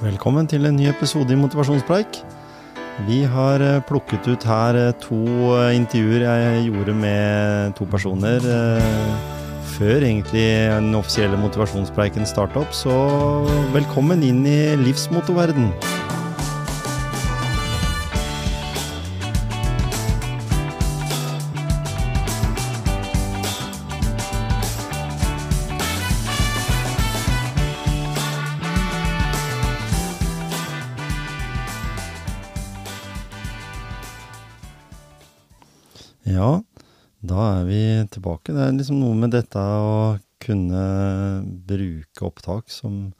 Velkommen til en ny episode i Motivasjonspreik. Vi har eh, plukket ut her eh, to eh, intervjuer jeg gjorde med to personer før egentlig den offisielle motivasjonspreiken starta opp, så velkommen inn i livsmotoverden. Tilbake. Det er liksom noe med dette å kunne bruke opptak som,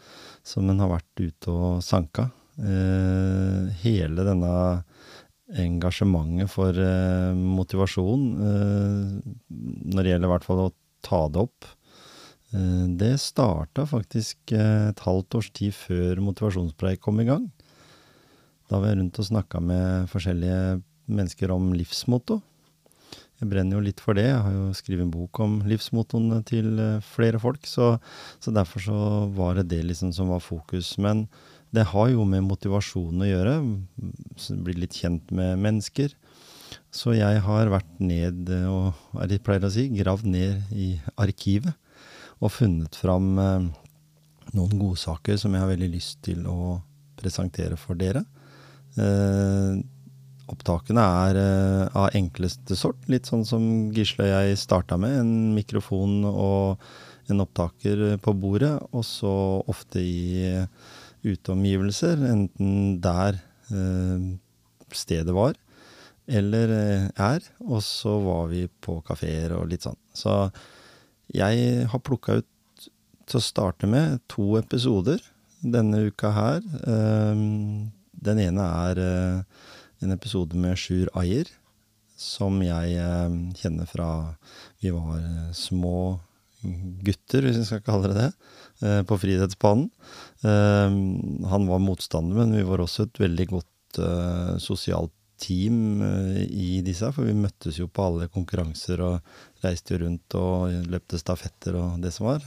som en har vært ute og sanka. Eh, hele denne engasjementet for eh, motivasjon, eh, når det gjelder i hvert fall å ta det opp, eh, det starta faktisk eh, et halvt års tid før motivasjonspreik kom i gang. Da var jeg rundt og snakka med forskjellige mennesker om livsmotto. Jeg brenner jo litt for det. Jeg har jo skrevet en bok om livsmotoene til eh, flere folk, så, så, derfor så var det det liksom som var fokus. Men det har jo med motivasjon å gjøre. Bli litt kjent med mennesker. Så jeg har vært ned, og jeg pleier å si, gravd ned i arkivet. Og funnet fram eh, noen godsaker som jeg har veldig lyst til å presentere for dere. Eh, Opptakene er uh, av enkleste sort, litt sånn som Gisle og jeg starta med. En mikrofon og en opptaker på bordet, og så ofte i uteomgivelser, enten der uh, stedet var, eller uh, er. Og så var vi på kafeer og litt sånn. Så jeg har plukka ut til å starte med to episoder denne uka her. den ene er en episode med Sjur Ayer, som jeg eh, kjenner fra vi var eh, små gutter, hvis vi skal kalle det det, eh, på Frihetsbanen. Han var motstander, men vi var også et veldig godt sosialt team i disse, for vi møttes jo på alle konkurranser og reiste rundt og løpte stafetter og det som var.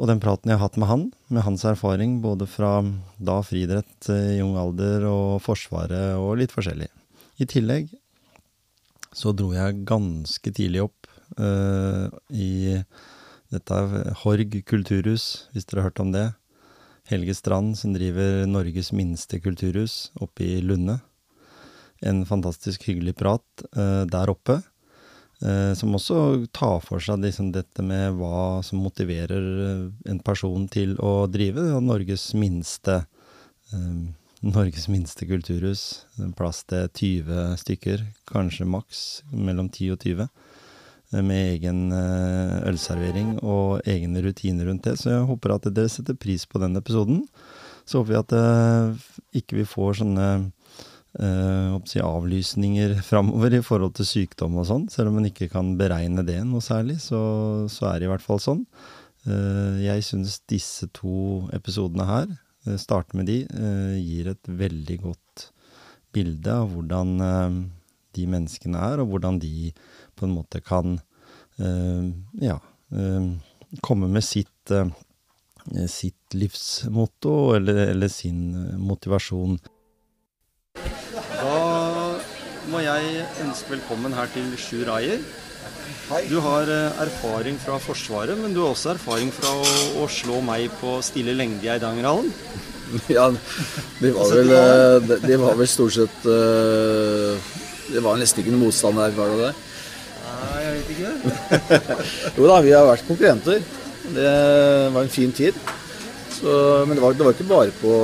Og den praten jeg har hatt med han, med hans erfaring både fra da friidrett i ung alder og Forsvaret og litt forskjellig. I tillegg så dro jeg ganske tidlig opp uh, i dette Horg kulturhus, hvis dere har hørt om det. Helge Strand, som driver Norges minste kulturhus oppe i Lunde. En fantastisk hyggelig prat uh, der oppe. Eh, som også tar for seg liksom dette med hva som motiverer eh, en person til å drive Norges minste, eh, Norges minste kulturhus. Plass til 20 stykker, kanskje maks mellom 10 og 20. Med egen ølservering og egne rutiner rundt det. Så jeg håper at dere setter pris på den episoden. Så håper vi at ikke vi får sånne si avlysninger framover i forhold til sykdom og sånn. Selv om man ikke kan beregne det noe særlig, så, så er det i hvert fall sånn. Uh, jeg syns disse to episodene her, uh, starte med de, uh, gir et veldig godt bilde av hvordan de menneskene er, og hvordan de på en måte kan ja, komme med sitt, sitt livsmotto eller, eller sin motivasjon må jeg ønske velkommen her til Sjur Ayer. Du har eh, erfaring fra Forsvaret, men du har også erfaring fra å, å slå meg på stille lengde i Eidangerhallen. Ja, de var vel, eh, de var vel stort sett eh, Det var nesten ikke noen motstand der, var det det? Nei, jeg vet ikke. jo da, vi har vært konkurrenter. Det var en fin tid. Så, men det var, det var, ikke bare på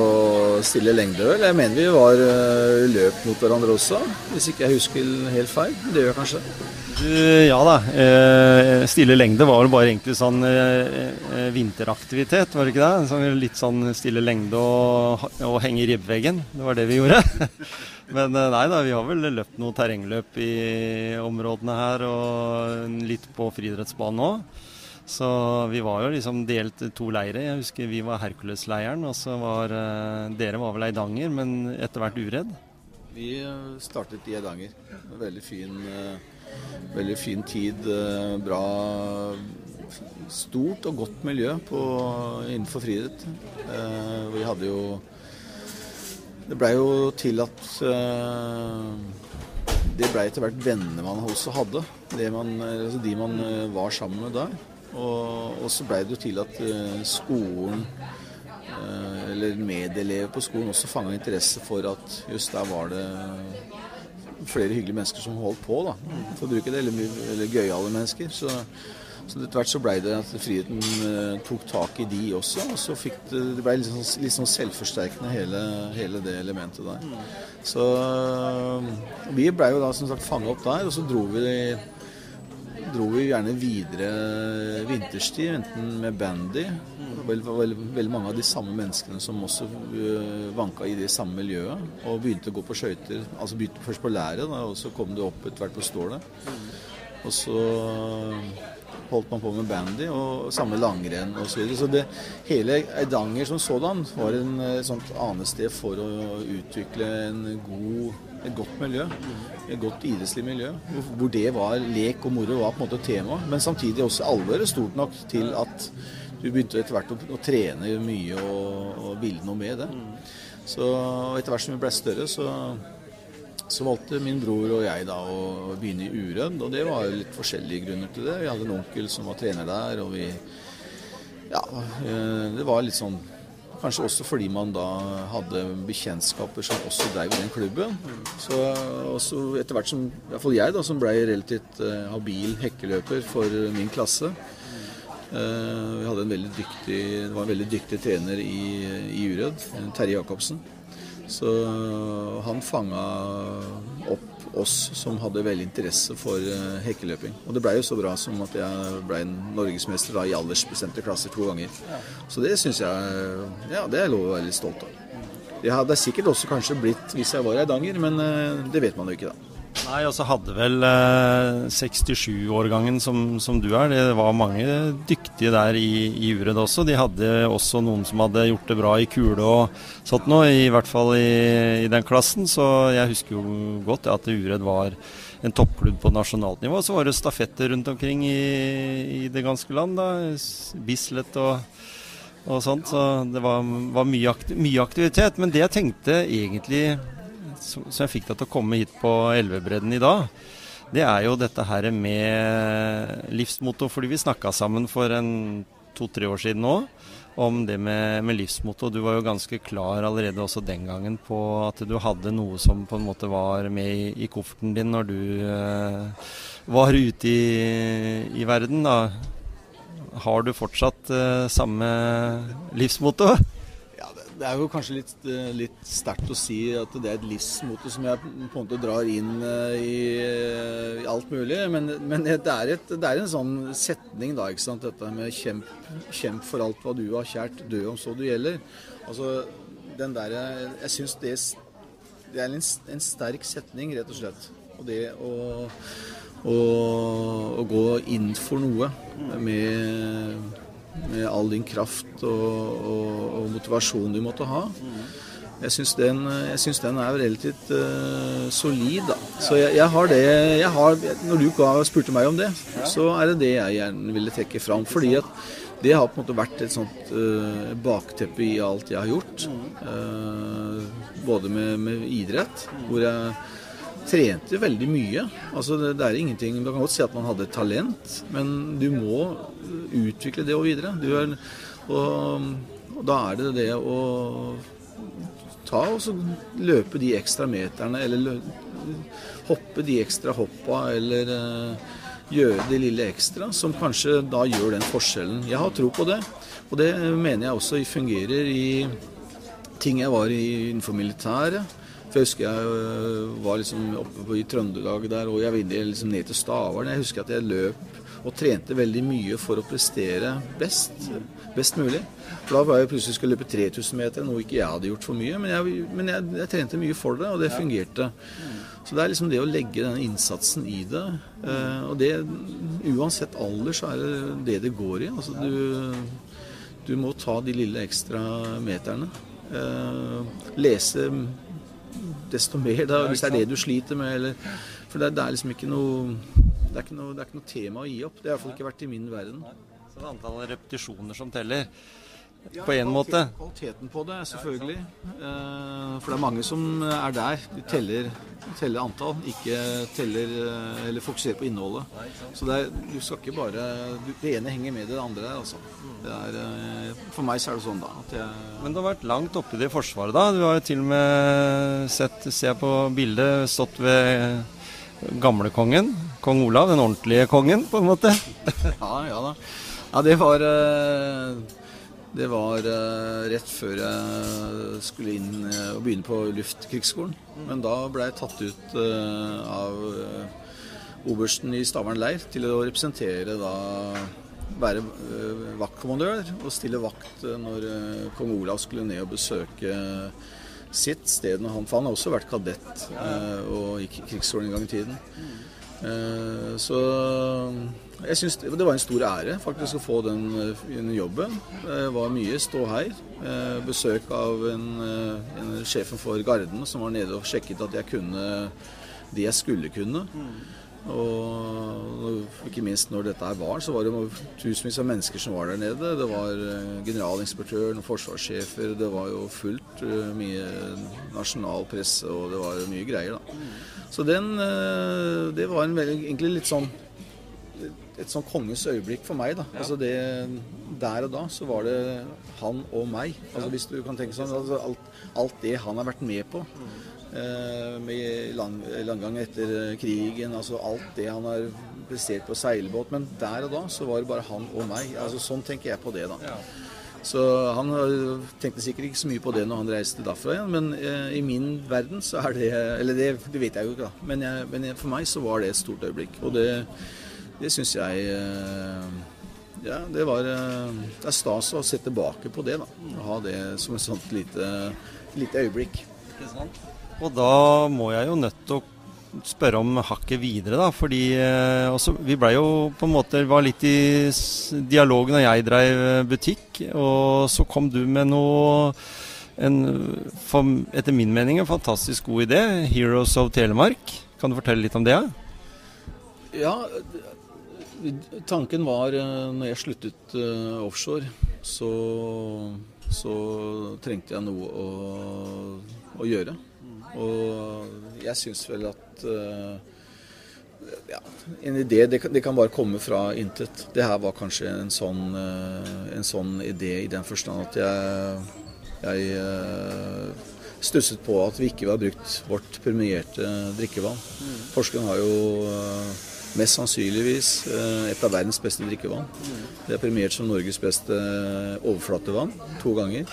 stille lengde, vel. Jeg mener vi var uh, løp mot hverandre også, hvis ikke jeg husker helt feil. Det gjør jeg kanskje. Uh, ja da. Uh, stille lengde var vel bare egentlig sånn vinteraktivitet, var det ikke det? Sånn, litt sånn stille lengde og, og henge i ribbeveggen. Det var det vi gjorde. Men nei da, vi har vel løpt noe terrengløp i områdene her, og litt på friidrettsbanen òg. Så vi var jo liksom delt to leire. Jeg husker vi var Hercules-leiren, og så var uh, dere var vel Eidanger, men etter hvert Uredd? Vi eh, startet i Eidanger. Veldig fin, uh, veldig fin tid. Bra stort og godt miljø på, innenfor friidrett. Eh, vi hadde jo Det blei jo til at uh, Det blei etter hvert venner man også hadde. Man, altså de man eh, var sammen med der. Og, og så blei det jo til at eh, skolen eh, eller medelever på skolen også fanga interesse for at just der var det flere hyggelige mennesker som holdt på, da, for å bruke det, eller, eller gøyale mennesker. Så, så etter hvert så blei det at friheten uh, tok tak i de også. Og så fikk det, det ble litt sånn, litt sånn selvforsterkende hele, hele, det elementet der. Så uh, vi blei jo da som sagt fanga opp der, og så dro vi dro vi gjerne videre vinterstid, enten med bandy. Veldig, veldig, veldig, mange av de samme menneskene som også uh, vanka i det samme miljøet. Og begynte å gå på skøyter. Altså begynte først på læret, og så kom du opp etter hvert på stålet. Og så holdt man på med bandy og samme langrenn osv. Så, videre. så det, hele Eidanger som sådan var et sånt anested for å utvikle en god et godt miljø. Et godt idrettslig miljø. Hvor det var lek og moro var på en måte tema. Men samtidig også alvoret stort nok til at du begynte etter hvert å, å trene mye og, og ville noe med det. Så etter hvert som vi ble større, så, så, valgte min bror og jeg da å begynne i Urød. Og det var litt forskjellige grunner til det. Vi hadde en onkel som var trener der, og vi Ja, eh, det var litt sånn Kanskje også fordi man da hadde bekjentskaper som også drev den klubben. Så etter hvert som, i hvert fall jeg, da, som ble relativt uh, habil hekkeløper for min klasse. Uh, vi hadde en veldig dyktig, det var en veldig dyktig trener i, i Urød, Terje Jacobsen. Så han fanga opp oss som hadde veldig interesse for uh, hekkeløping. Og det blei jo så bra som at jeg ble norgesmester da, i aldersbestemte klasser to ganger. Så det syns jeg Ja, det er lov å være litt stolt av. Det hadde sikkert også kanskje blitt hvis jeg var i Eidanger, men uh, det vet man jo ikke da. Nei, og så hadde vel eh, 67-årgangen som, som, du er, det var mange dyktige der i, i Ured også. De hadde også noen som hadde gjort det bra i kule og sånt noe, i hvert fall i, i den klassen. Så jeg husker jo godt at Ured var en toppklubb på nasjonalt nivå. Så var det stafetter rundt omkring i, i det ganske land. da, Bislett og og sånt, så det var, var mye, mye aktivitet. Men det jeg tenkte egentlig som, jeg fikk deg til å komme hit på Elvebredden i dag, det er jo dette her med livsmotto. Fordi vi snakka sammen for en to-tre år siden nå om det med, med, livsmotto. Du var jo ganske klar allerede også den gangen på at du hadde noe som på en måte var med i, i kofferten din når du eh, var ute i, i, verden. da. Har du fortsatt eh, samme livsmotto? Det er jo kanskje litt, eh, litt sterkt å si at det er et livsmote som jeg på en måte drar inn eh, i, i alt mulig. Men, men det, er et, det, er en sånn setning, da, ikke sant. Dette med kjemp, kjemp for alt hva du har kjært, dø om så du gjelder. Altså, den der, Jeg syns det, det, er en, en, sterk setning, rett og slett. Og det å, å, å gå inn for noe med med all din kraft og, og, og motivasjon du måtte ha. Jeg syns den, den, er relativt uh, solid. da. Så jeg, jeg har det jeg har, Når du spurte meg om det, så er det det jeg gjerne ville trekke fram. Fordi at det har på en måte vært et sånt uh, bakteppe i alt jeg har gjort. Uh, både med, med, idrett, hvor jeg trente veldig mye. Altså det, det, er ingenting Du kan godt si at man hadde talent, men du må utvikle det og videre. Er, og, og, da er det det å ta og så løpe de ekstra meterne, eller hoppe de ekstra hoppa, eller uh, gjøre det lille ekstra, som kanskje da gjør den forskjellen. Jeg har tro på det, og det mener jeg også fungerer i ting jeg var i innenfor militæret. For jeg husker jeg øh, var liksom oppe i Trøndelag der, og jeg ville liksom ned til Stavern. Jeg husker at jeg løp og trente veldig mye for å prestere best, best mulig. For da var jeg plutselig skulle løpe 3000 meter, noe ikke jeg hadde gjort for mye. Men jeg, men jeg, jeg trente mye for det, og det fungerte. Så det er liksom det å legge denne innsatsen i det. Øh, og det, uansett alder, så er det det det går i. Altså du, du må ta de lille ekstra meterne. Uh, lese desto mer, da, hvis det er det du sliter med. Eller, for det, det, er liksom ikke noe det er ikke noe, det er ikke noe tema å gi opp. Det har iallfall ikke vært i min verden. Så det er antallet repetisjoner som teller på én måte. Kvaliteten på det, selvfølgelig. Eh, For det er mange som er der. De teller, teller antall, ikke teller eh, eller fokuserer på innholdet. Så det er, du skal ikke bare Det ene henger med det andre altså. Det er, eh, for meg så er det sånn, da. At jeg Men du har vært langt oppe i det forsvaret, da. Du har jo til og med sett, ser jeg på bildet, stått ved gamlekongen. Kong Olav, den ordentlige kongen, på en måte. Ja, ja da. Ja, det var Det var eh, rett før jeg skulle inn eh, og begynne på Luftkrigsskolen. Men da ble jeg tatt ut eh, av obersten i Stavern leir til å representere da være vaktkommandør og stille vakt når kong Olav skulle ned og besøke sitt sted. når Han, for han har også vært kadett og gikk i krigsskolen en gang i tiden. Eh, Så jeg syns det var en stor ære faktisk å få den, eh, den jobben. Det var mye stå her. Besøk av en, eh, en sjefen for Garden som var nede og sjekket at jeg kunne det jeg skulle kunne. Og ikke minst når dette her var, så var det tusenvis av mennesker som var der nede. Det var eh, generalinspektøren og forsvarssjefer, det var jo fullt eh, mye nasjonal presse, og det var mye greier, da. Så den eh, Det var en veldig, egentlig litt sånn et sånn kongens øyeblikk for meg. da. Altså det, Der og da så var det han og meg. Altså Hvis du kan tenke sånn, altså alt, alt det han har vært med på eh, med lang, langgang etter krigen, altså alt det han har prestert på seilbåt. Men der og da så var det bare han og meg. Altså Sånn tenker jeg på det, da. Så han tenkte sikkert ikke så mye på det når han reiste derfra igjen, men eh, i min verden så er det Eller det, det vet jeg jo ikke, da. Men, jeg, men for meg så var det et stort øyeblikk. Og det, det syns jeg eh, Ja, det var eh, Det er stas å se tilbake på det, da. Å ha det som et sånt lite, lite øyeblikk. Og da må jeg jo nødt til å spørre om hakket videre, da. Fordi eh, også, vi blei jo på en måte var litt i dialog når jeg dreiv eh, butikk, og så kom du med noe en, for, etter min mening en fantastisk god idé. 'Heroes of Telemark'. Kan du fortelle litt om det? Ja, tanken var eh, når jeg sluttet uh, offshore, så, så trengte jeg noe å, å gjøre. Og jeg syns vel at eh, ja, en idé det kan, det kan bare komme fra intet. Det her var kanskje en sånn, eh, en sånn idé i den forstand at jeg, jeg eh, stusset på at vi ikke har brukt vårt premierte drikkevann. Porsgrunn har jo mest sannsynligvis et av verdens beste drikkevann. Det er premiert som Norges beste overflatevann to ganger.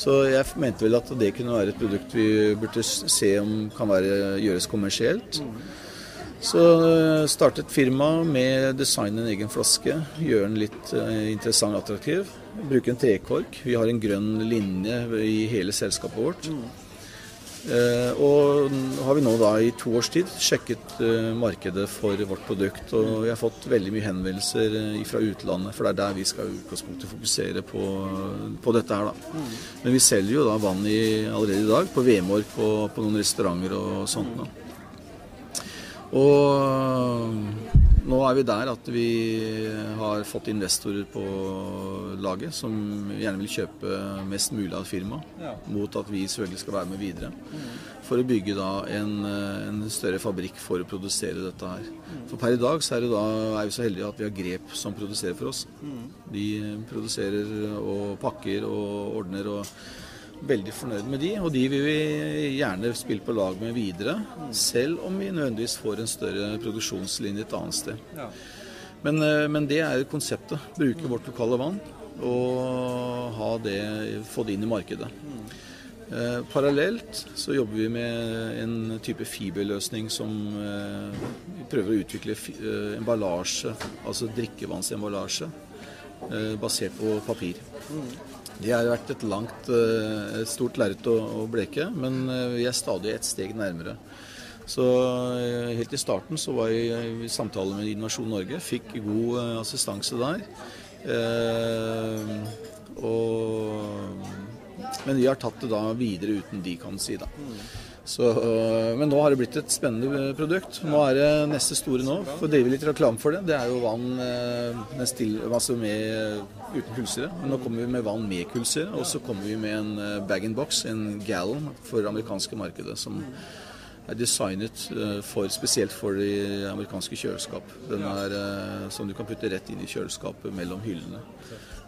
Så jeg mente vel at det kunne være et produkt vi burde se om kan være, gjøres kommersielt. Så eh, startet firmaet med å designe en egen flaske, gjøre den litt eh, interessant og attraktiv. Bruke en trekork. Vi har en grønn linje i hele selskapet vårt. Eh, og har vi nå da i to års tid sjekket eh, markedet for vårt produkt. Og vi har fått veldig mye henvendelser eh, fra utlandet, for det er der vi skal utgangspunktet fokusere på, på dette her. da. Men vi selger jo da vann i, allerede i dag på Vemork og på noen restauranter og sånt. da. Og nå er vi der at vi har fått investorer på laget som gjerne vil kjøpe mest mulig av firmaet, Ja. mot at vi selvfølgelig skal være med videre. For å bygge da en, en større fabrikk for å produsere dette her. For per i dag så er, det da, er vi så heldige at vi har Grep som produserer for oss. De produserer og pakker og ordner og veldig fornøyd med de, og de vil vi gjerne spille på lag med videre. Selv om vi nødvendigvis får en større produksjonslinje et annet sted. Ja. Men, eh, men det er konseptet. Bruke vårt lokale vann og ha det, få det inn i markedet. Eh, parallelt så jobber vi med en type fiberløsning som eh, vi prøver å utvikle eh, emballasje, altså drikkevannsemballasje, eh, basert på papir. Det har vært et langt, eh, stort lerret å, bleke, men eh, vi er stadig et steg nærmere. Så eh, helt i starten så var jeg i samtale med Innovasjon Norge, fikk god assistanse der. Og, men vi har tatt det da videre uten de, kan si. da. Så, men nå har det blitt et spennende produkt. Nå er det neste store nå, for drive litt reklame for det, det er jo vann med, still, altså med uten kullsyre. Men nå kommer vi med vann med kullsyre, og så kommer vi med en bag in box, en gallon, for det amerikanske markedet. som er designet for, spesielt for de amerikanske kjøleskap. Den er som du kan putte rett inn i kjøleskapet mellom hyllene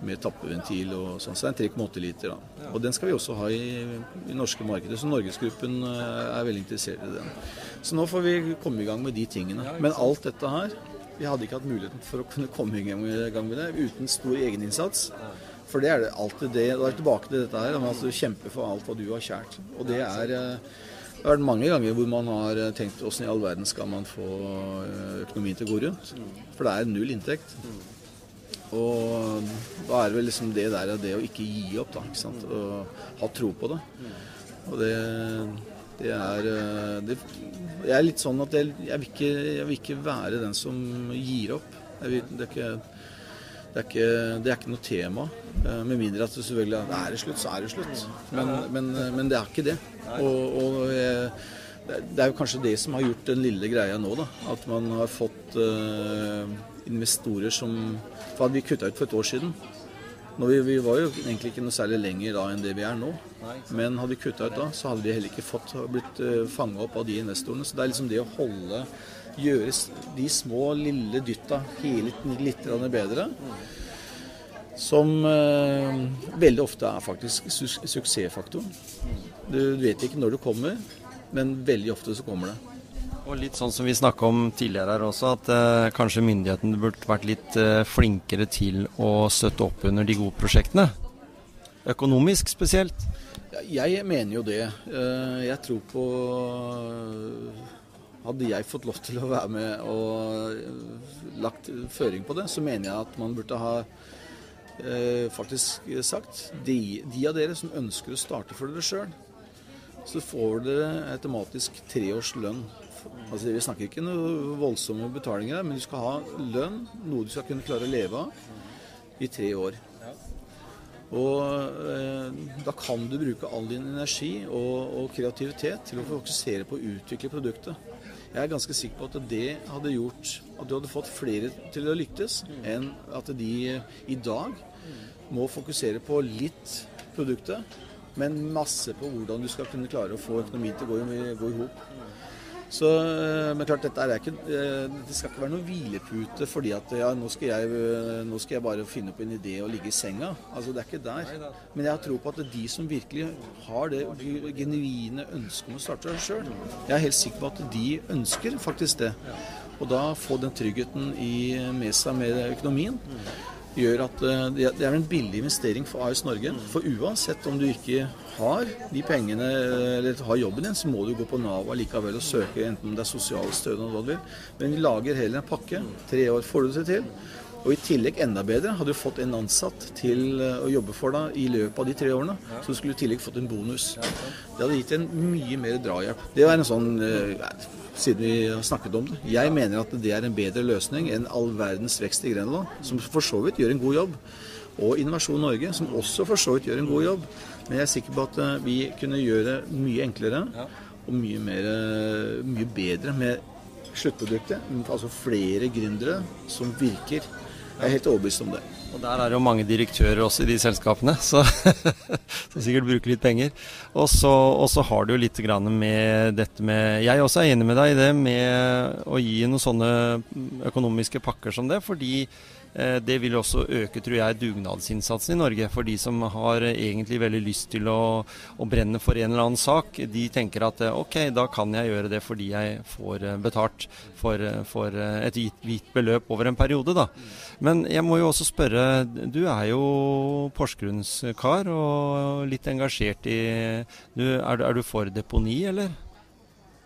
med tappeventil og sånn. Så det er en 3,8 liter. da. Og den skal vi også ha i, i norske markeder, så Norgesgruppen uh, er veldig interessert i den. Så nå får vi komme i gang med de tingene. Men alt dette her Vi hadde ikke hatt muligheten for å kunne komme i gang med det uten stor egeninnsats. For det er det alltid det. Da er tilbake til dette her, altså kjempe for alt hva du har kjært. Og det er uh, det har vært mange ganger hvor man har eh, tenkt hvordan i all verden skal man få eh, økonomien til å gå rundt. For det er null inntekt. Og da er det vel liksom det der det å ikke gi opp, da. ikke sant? Og ha tro på det. Og det, det er eh, det, Jeg er litt sånn at jeg, jeg, vil ikke, jeg, vil ikke, være den som gir opp. Vil, det, er ikke, det, er ikke, det er ikke noe tema. Med mindre at det selvfølgelig er det slutt, så er det slutt. Men, men, men det er ikke det. Og, og jeg, det er jo kanskje det som har gjort den lille greia nå, da. At man har fått uh, investorer som For hadde vi kutta ut for et år siden vi, vi, var jo egentlig ikke noe særlig lenger da enn det vi er nå. Men hadde vi kutta ut da, så hadde vi heller ikke fått blitt eh, fanga opp av de investorene. Så det er liksom det å holde Gjøre de små, lille dytta hele litt bedre. Som eh, veldig ofte er faktisk su suksessfaktoren. Du vet ikke når du kommer, men veldig ofte så kommer det. Og litt sånn som vi snakka om tidligere her også, at eh, kanskje myndighetene burde vært litt eh, flinkere til å støtte opp under de gode prosjektene? Økonomisk spesielt? Jeg mener jo det. Eh, jeg tror på Hadde jeg fått lov til å være med og eh, lagt føring på det, så mener jeg at man burde ha eh, faktisk sagt de, de av dere som ønsker å starte for dere sjøl, så får dere automatisk tre års lønn. Altså, vi snakker ikke noe voldsomme betalinger, men du skal ha lønn, noe du skal kunne klare å leve av, i tre år. Og eh, da kan du bruke all din energi og, og, kreativitet til å fokusere på å utvikle produktet. Jeg er ganske sikker på at det hadde gjort at du hadde fått flere til å lyktes, enn at de i dag må fokusere på litt produktet men masse på hvordan du skal kunne klare å få økonomien til å gå, i hop. Så, eh, men klart, dette er ikke, eh, det skal ikke være noen hvilepute fordi at ja, nå skal, jeg, eh, nå skal jeg bare finne opp en idé og ligge i senga. Altså, Det er ikke der. Men jeg har tro på at de som virkelig har det genuine ønsket om å starte seg sjøl, jeg er helt sikker på at de ønsker faktisk det. Og da få den tryggheten i, med seg med økonomien gjør at eh, det er en billig investering for AS Norge. For uansett om du ikke har de pengene eller har jobben din, så må du gå på Nav likevel og søke enten om det er sosialstønad eller hva du vil. Men vi lager heller en pakke. Tre år får du det til. Og i tillegg, enda bedre, hadde du fått en ansatt til eh, å jobbe for deg i løpet av de tre årene. Så du skulle i tillegg fått en bonus. Det hadde gitt en mye mer drahjelp. Det var en sånn eh, siden vi har snakket om det. Jeg mener at det er en bedre løsning enn all verdens vekst i Grenland, som for så vidt gjør en god jobb. Og Innovasjon Norge, som også for så vidt gjør en god jobb. Men jeg er sikker på at eh, vi kunne gjøre mye enklere og mye, mer, mye bedre med sluttproduktet. Altså flere gründere som virker. Jeg er helt overbevist om det. Og der er det jo mange direktører også i de selskapene, så, som sikkert bruker litt penger. Og så har du jo litt med dette med Jeg også er enig med deg i det med å gi noen sånne økonomiske pakker som det, fordi det vil også øke, tror jeg, dugnadsinnsatsen i Norge. For de som har egentlig veldig lyst til å, å, brenne for en eller annen sak, de tenker at eh, ok, da kan jeg gjøre det fordi jeg får eh, betalt for, for et gitt beløp over en periode, da. Men jeg må jo også spørre, du er jo Porsgrunnskar og litt engasjert i du, er, er, du for deponi, eller?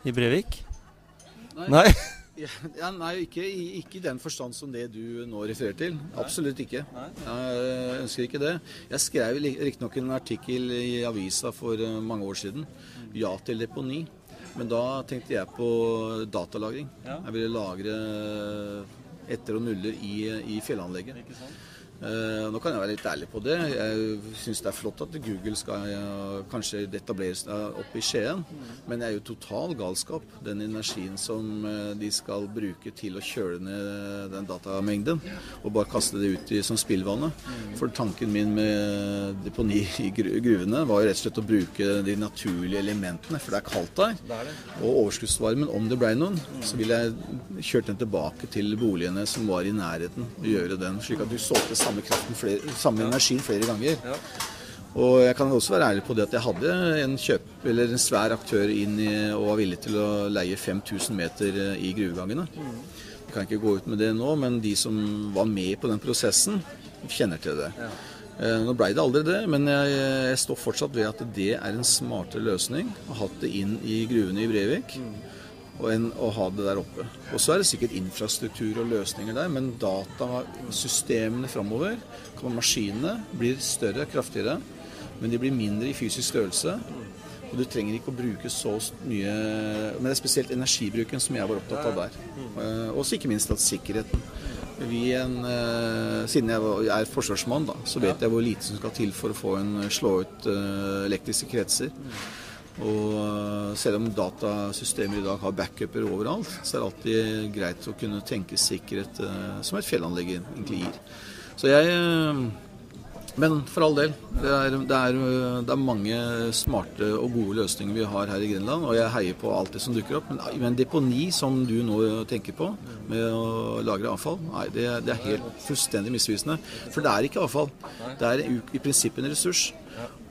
I Brevik? Nei. Nei? Ja, nei, ikke, ikke, i den forstand som det du nå refererer til. Absolutt ikke. Jeg ønsker ikke det. Jeg skrev riktignok en artikkel i avisa for eh, mange år siden. Ja til deponi. Men da tenkte jeg på datalagring. Jeg ville lagre etter og nuller i, i fjellanlegget. Eh, nå kan jeg være litt ærlig på det. Jeg syns det er flott at Google skal eh, kanskje etablere seg oppe i Skien, men det er jo total galskap, den energien som eh, de skal bruke til å kjøle ned den datamengden, og bare kaste det ut i, som spillvannet. For tanken min med deponi i gruvene var jo rett og slett å bruke de naturlige elementene, for det er kaldt der. Er. Og overskuddsvarmen, om det ble noen, så ville jeg kjørt den tilbake til boligene som var i nærheten, og gjøre den, slik at du solgte samme flere, samme energien flere ganger. Ja. Og jeg kan også være ærlig på det at jeg hadde en kjøp, eller en svær aktør inn i, og var villig til å leie 5000 meter eh, i gruvegangene. Jeg kan ikke gå ut med det nå, men de som var med på den prosessen, kjenner til det. Ja. Eh, Nå blei det aldri det, men jeg, jeg står fortsatt ved at det er en smartere løsning å ha det inn i gruvene i Brevik og enn å ha det der oppe. Og så er det sikkert infrastruktur og løsninger der, men datasystemene framover, maskinene, blir større, kraftigere, men de blir mindre i fysisk størrelse. Og du trenger ikke å bruke så mye Men det er spesielt energibruken som jeg var opptatt av der. Eh, Og ikke minst at sikkerheten. En, eh, siden jeg er forsvarsmann, da, så vet jeg hvor lite som skal til for å få en slå ut eh, elektriske kretser. Og eh, selv om datasystemer i dag har backuper overalt, så er det alltid greit å kunne tenke sikkerhet eh, som et fjellanlegg egentlig gir. Så jeg eh, Men for all del, det er, det, er, det er mange smarte og gode løsninger vi har her i Grenland, og jeg heier på alt det som dukker opp. Men, men deponi, som du nå tenker på, med å lagre avfall, nei, det, det er helt fullstendig misvisende. For det er ikke avfall. Det er i, prinsippet en ressurs.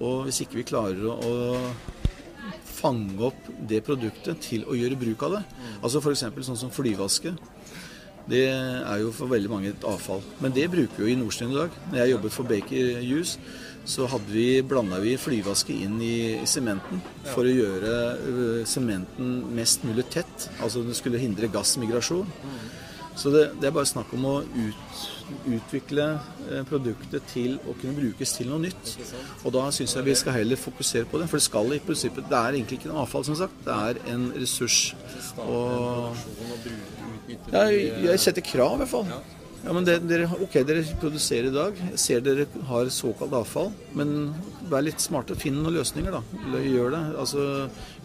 Og hvis ikke vi klarer å fange opp det produktet til å gjøre bruk av det. Altså F.eks. sånn som flyvaske. Det er jo for veldig mange et avfall. Men det bruker vi jo i Nordstrand i dag. Når jeg jobbet for Baker Hughes, så hadde vi, blanda vi flyvaske inn i, sementen for å gjøre sementen mest mulig tett. Altså det skulle hindre gassmigrasjon. Så det, det er bare snakk om å ut, utvikle eh, produktet til å kunne brukes til noe nytt. Og da syns jeg vi skal heller fokusere på det. For det skal i prinsippet Det er egentlig ikke en avfall, som sagt. Det er en ressurs. Og jeg, jeg setter krav, i hvert fall. Ja, men dere, ok, dere produserer i dag. Jeg ser dere har såkalt avfall. Men vær litt smarte finn noen løsninger, da. Gjør det. Altså,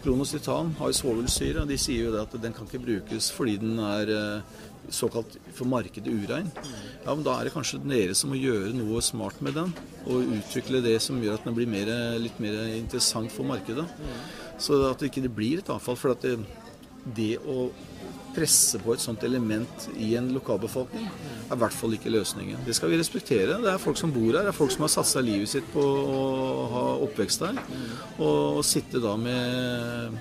Kronos Titan har svovelsyre. De sier jo det at den kan ikke brukes fordi den er eh, såkalt for markedet urein. Ja, men Da er det kanskje dere som må gjøre noe smart med den. Og utvikle det som gjør at den blir mer, litt mer interessant for markedet. Så at det ikke blir et avfall. For det, det å presse på et sånt element i en lokalbefolkning er i hvert fall ikke løsningen. Det skal vi respektere. Det er folk som bor her, det er folk som har satsa livet sitt på å ha oppvekst her. Og, og sitte da med,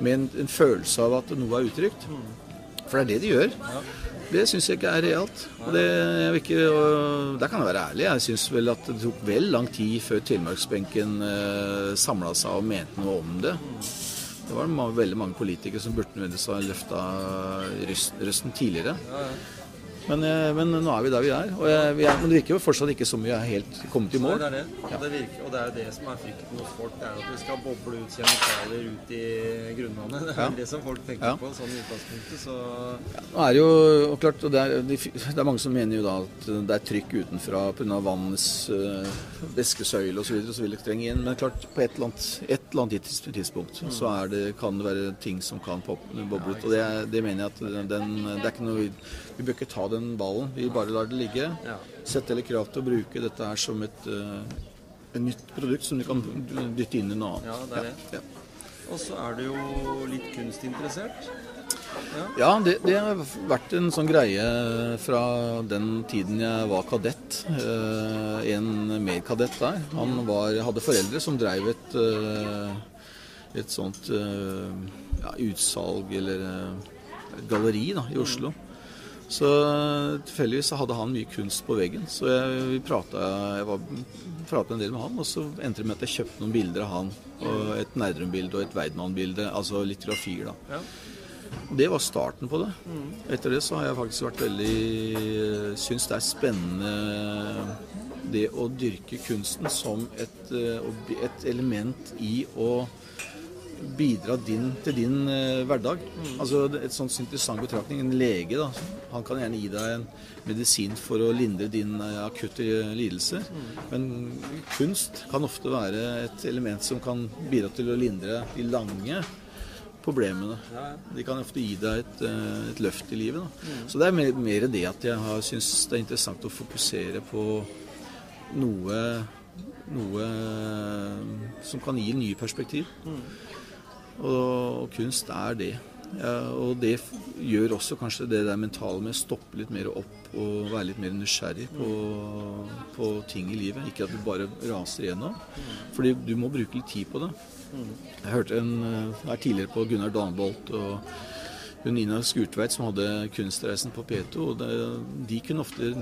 med en, en følelse av at noe er utrygt. For det er det de gjør. Det syns jeg ikke er realt. Og det, ikke, og der kan jeg være ærlig. Jeg syns vel at det tok vel lang tid før telemarksbenken eh, samla seg og mente noe om det. Det var veldig mange politikere som burde nødvendigvis ha løfta røsten tidligere. Men, eh, men nå er vi der vi er. Og jeg, vi er. Men det virker jo fortsatt ikke som vi er helt kommet i mål. det er det. Og det, virker, og det er jo det som er frykten hos folk. Det er at vi skal boble ut kjemikalier ut i grunnvannet. Det er Ja. det som folk tenker Ja. på sånn i utgangspunktet. Så Nå er jo og klart, og det, er, det er mange som mener jo da at det er trykk utenfra pga. vannets øh, væskesøyle osv. som vil trenge inn. Men klart, på et eller annet, et eller annet tids- tidspunkt så er det, kan det være ting som kan boble ut. Og det, det mener jeg at den, det er ikke noe vi, bør ikke ta den ballen. Vi bare lar det ligge. Ja. Sette heller krav til å bruke dette her som et, øh, et nytt produkt som du kan dytte inn i noe annet. Ja, det er det. Ja. Og så er du jo litt kunstinteressert. Ja. Ja, det, det har vært en sånn greie fra den tiden jeg var kadett. Eh, en medkadett der. Han var, hadde foreldre som drev et, eh, et sånt eh, ja, utsalg eller eh, galleri da, i Oslo. Så eh, tilfeldigvis hadde han mye kunst på veggen. Så jeg, prata, en del med han, og så endte det med at jeg kjøpte noen bilder av han. Og et Nerdrum-bilde og et Weidmann-bilde, altså litografier. da. Ja. Det var starten på det. Etter det så har jeg faktisk vært veldig Syns det er spennende det å dyrke kunsten som et, eh, et element i å bidra din, til din eh, hverdag. Altså Et sånt interessant betraktning. En lege da, han kan gjerne gi deg en medisin for å lindre din eh, akutte lidelse. lidelse. Men kunst kan ofte være et element som kan bidra til å lindre de lange problemene. De kan ofte gi deg et, eh, et løft i livet. Da. Så det er mer, mer det at jeg har syns det er interessant å fokusere på noe, noe som kan gi nye perspektiv. Og, og kunst er det. Og det gjør også kanskje det der mentale med å stoppe litt mer opp og være litt mer nysgjerrig på, på ting i livet. Ikke at du bare raser igjennom. Fordi du må bruke litt tid på det. Jeg hørte en eh, her tidligere på Gunnar Danbolt og Nina Skurtveit som hadde Kunstreisen på P2. og De kunne ofte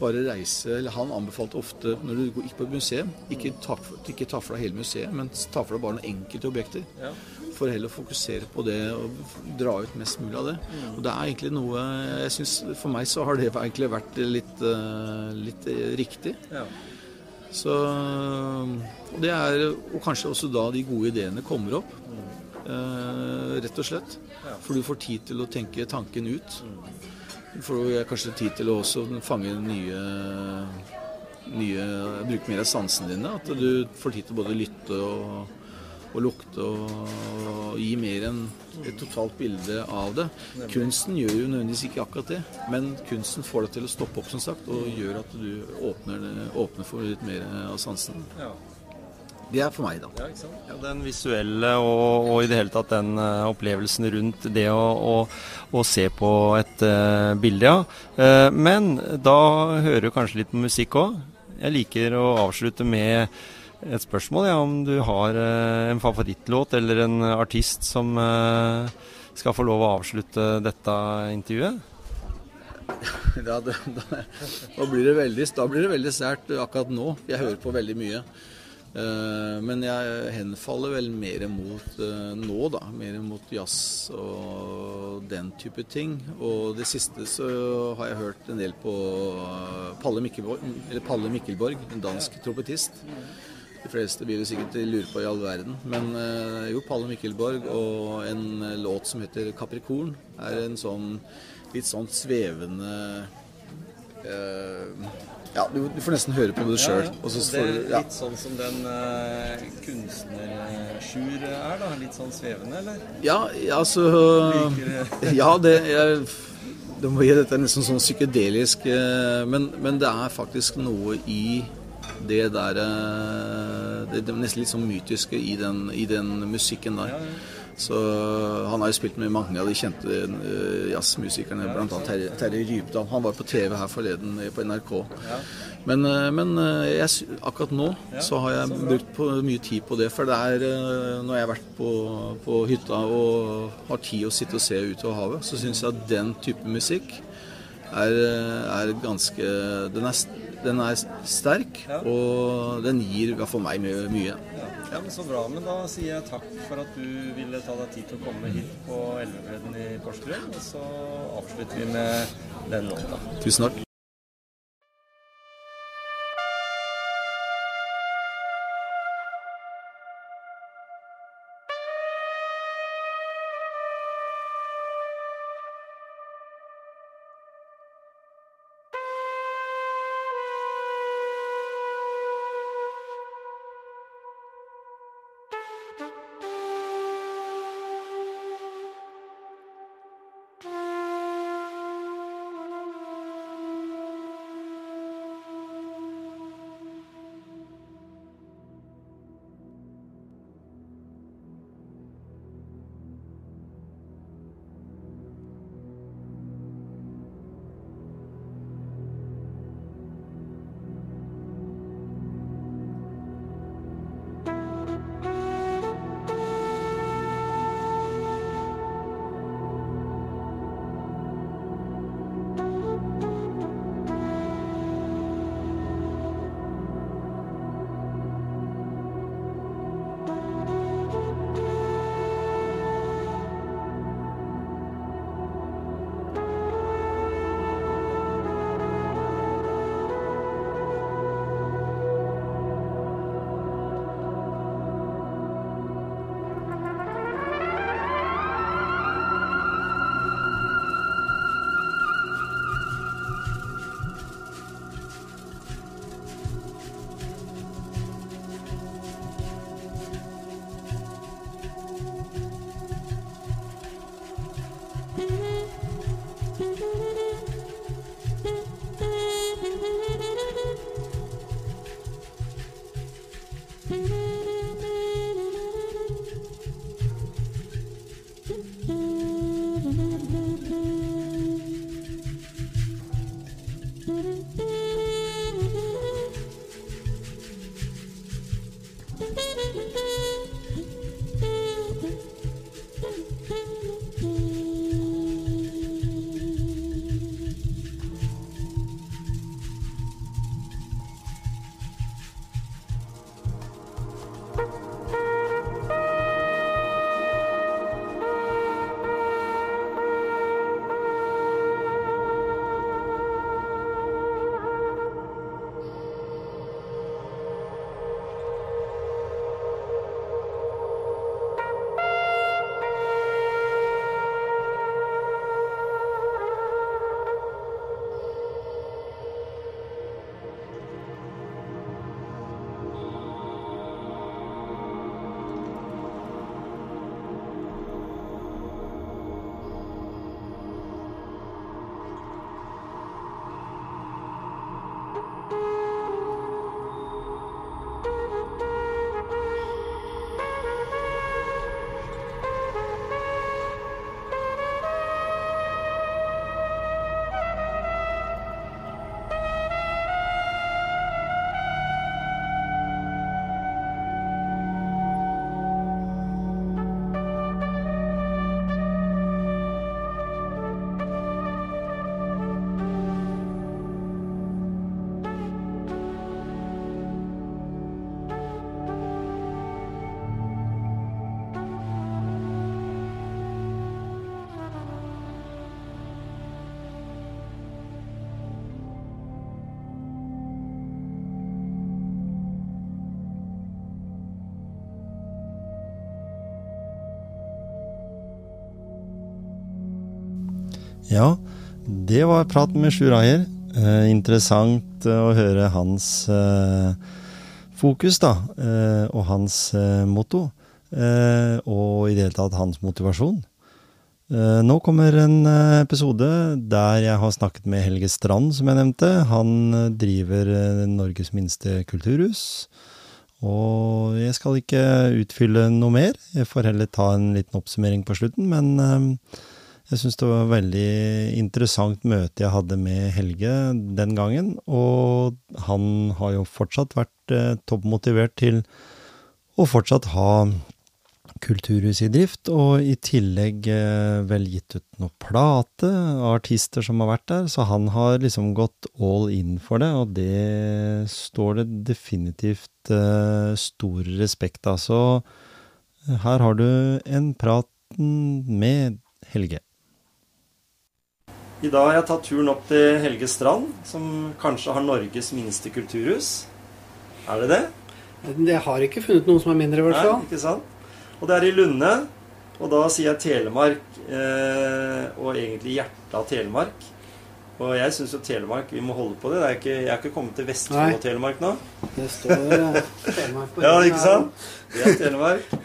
bare reise eller Han anbefalte ofte når du gikk på et museum, ikke ta, ikke ta for deg hele museet, men ta for deg bare noen enkelte objekter. Ja. For heller å fokusere på det og dra ut mest mulig av det. Og det er egentlig noe jeg synes, For meg så har det egentlig vært litt, eh, litt eh, riktig. Ja. Så og det er, Og kanskje også da de gode ideene kommer opp. Eh, rett og slett. Ja. For du får tid til å tenke tanken ut. Du får kanskje tid til å også fange nye, nye Bruke mer av sansene dine. At du får tid til både å lytte og, og lukte og gi mer enn et totalt bilde av det. Kunsten gjør jo nødvendigvis ikke akkurat det, men kunsten får deg til å stoppe opp som sagt, og gjør at du åpner, åpner for litt mer av sansene. Ja. Det er for meg, da. ja? Ja, den visuelle og, og i det hele tatt den uh, opplevelsen rundt det å, å, å se på et uh, bilde, ja. Uh, men da hører du kanskje litt på musikk òg. Jeg liker å avslutte med et spørsmål, ja, om du har en favorittlåt eller en artist som skal få lov å avslutte dette intervjuet. Ja, det, da, da blir det veldig, da blir det veldig sært akkurat nå. Jeg hører på veldig mye. Eh, men jeg henfaller vel mer mot eh, nå, da. Mer mot jazz og den type ting. Og det siste så har jeg hørt en del på eh, Palle Mikkelborg, Palle Mikkelborg en dansk trompetist. De fleste vil sikkert lure på i all verden. Men jo, Palle Mikkelborg og en låt som heter 'Kaprikorn' er en sånn litt sånn svevende eh, Ja, du, du får nesten høre på det sjøl. Ja, ja. Det er litt sånn som den uh, kunstner-Sjur er, da? Litt sånn svevende, eller? Ja, ja, altså Ja, det jeg, det må gi dette er nesten sånn psykedelisk, eh, men, men det er faktisk noe i det der eh, Det, er nesten litt sånn mytiske i den, i den musikken der. Så Han har jo spilt med mange av de kjente uh, jazzmusikerne, bl.a. Terje, Terje Rypdal. Han var på TV her forleden eh, på NRK. Men, eh, men eh, jeg, akkurat nå så har jeg brukt på, mye tid på det. For det er eh, når jeg har vært på, på hytta og har tid å sitte og se utover havet, så syns jeg at den type musikk er, eh, er ganske den er, den er sterk, og den gir fall meg mye. mye. Ja, men Så bra. Men da sier jeg takk for at du ville ta deg tid til å komme hit på Elvebredden i Porsgrunn. Og så avslutter vi med den låta. Tusen takk. Ja, det var praten med Sjur Ayer. Eh, interessant eh, å høre hans eh, fokus, da, eh, og hans eh, motto. Eh, og i det hele tatt hans motivasjon. nå kommer en episode der jeg har snakket med Helge Strand, som jeg nevnte. Han driver Norges minste kulturhus. Og jeg skal ikke utfylle noe mer. Jeg får heller ta en liten oppsummering på slutten, men jeg syns det var et veldig interessant møte jeg hadde med Helge den gangen. Og han har jo fortsatt vært eh, toppmotivert til å fortsatt ha kulturhus i drift, og i tillegg eh, vel gitt ut noe plate av artister som har vært der. Så han har liksom gått all in for det, og det står det definitivt eh, stor respekt av. Så her har du en prat med Helge. I dag har jeg tatt turen opp til Helge Strand, som kanskje har Norges minste kulturhus. Er det det? Jeg har ikke funnet noen som er mindre, i hvert fall. Nei, ikke sant? Og det er i Lunde. Og da sier jeg Telemark, eh, og egentlig hjertet av Telemark. Og jeg syns jo Telemark Vi må holde på det. det er ikke, jeg er ikke kommet til Vestfold og Telemark nå. Det står eh, Telemark på Ja, ikke sant? Det er Telemark.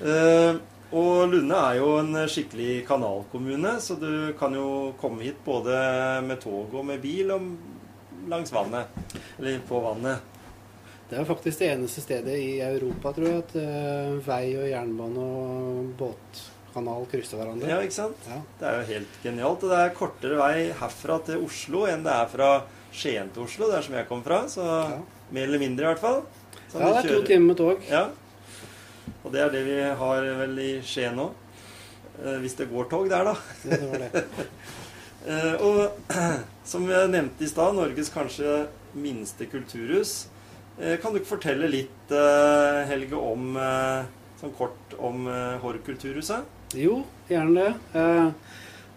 Eh, og Lunde er jo en skikkelig kanalkommune, så du kan jo komme hit både med tog og med bil og langs vannet. Eller på vannet. Det er faktisk det eneste stedet i Europa, tror jeg, at uh, vei og jernbane og båtkanal krysser hverandre. Ja, ikke sant? Ja. Det er jo helt genialt. Og det er kortere vei herfra til Oslo enn det er fra Skien til Oslo, der som jeg kom fra. Så ja. mer eller mindre, i hvert fall. Så ja, det er to timer med tog. Ja, og det er det vi har vel i Skien nå. Eh, hvis det går tog der, da. Ja, det var det. Eh, og som jeg nevnte i stad, Norges kanskje minste kulturhus. Eh, kan du ikke fortelle litt, Helge, om sånn kort om Horg kulturhuset? Jo, gjerne det.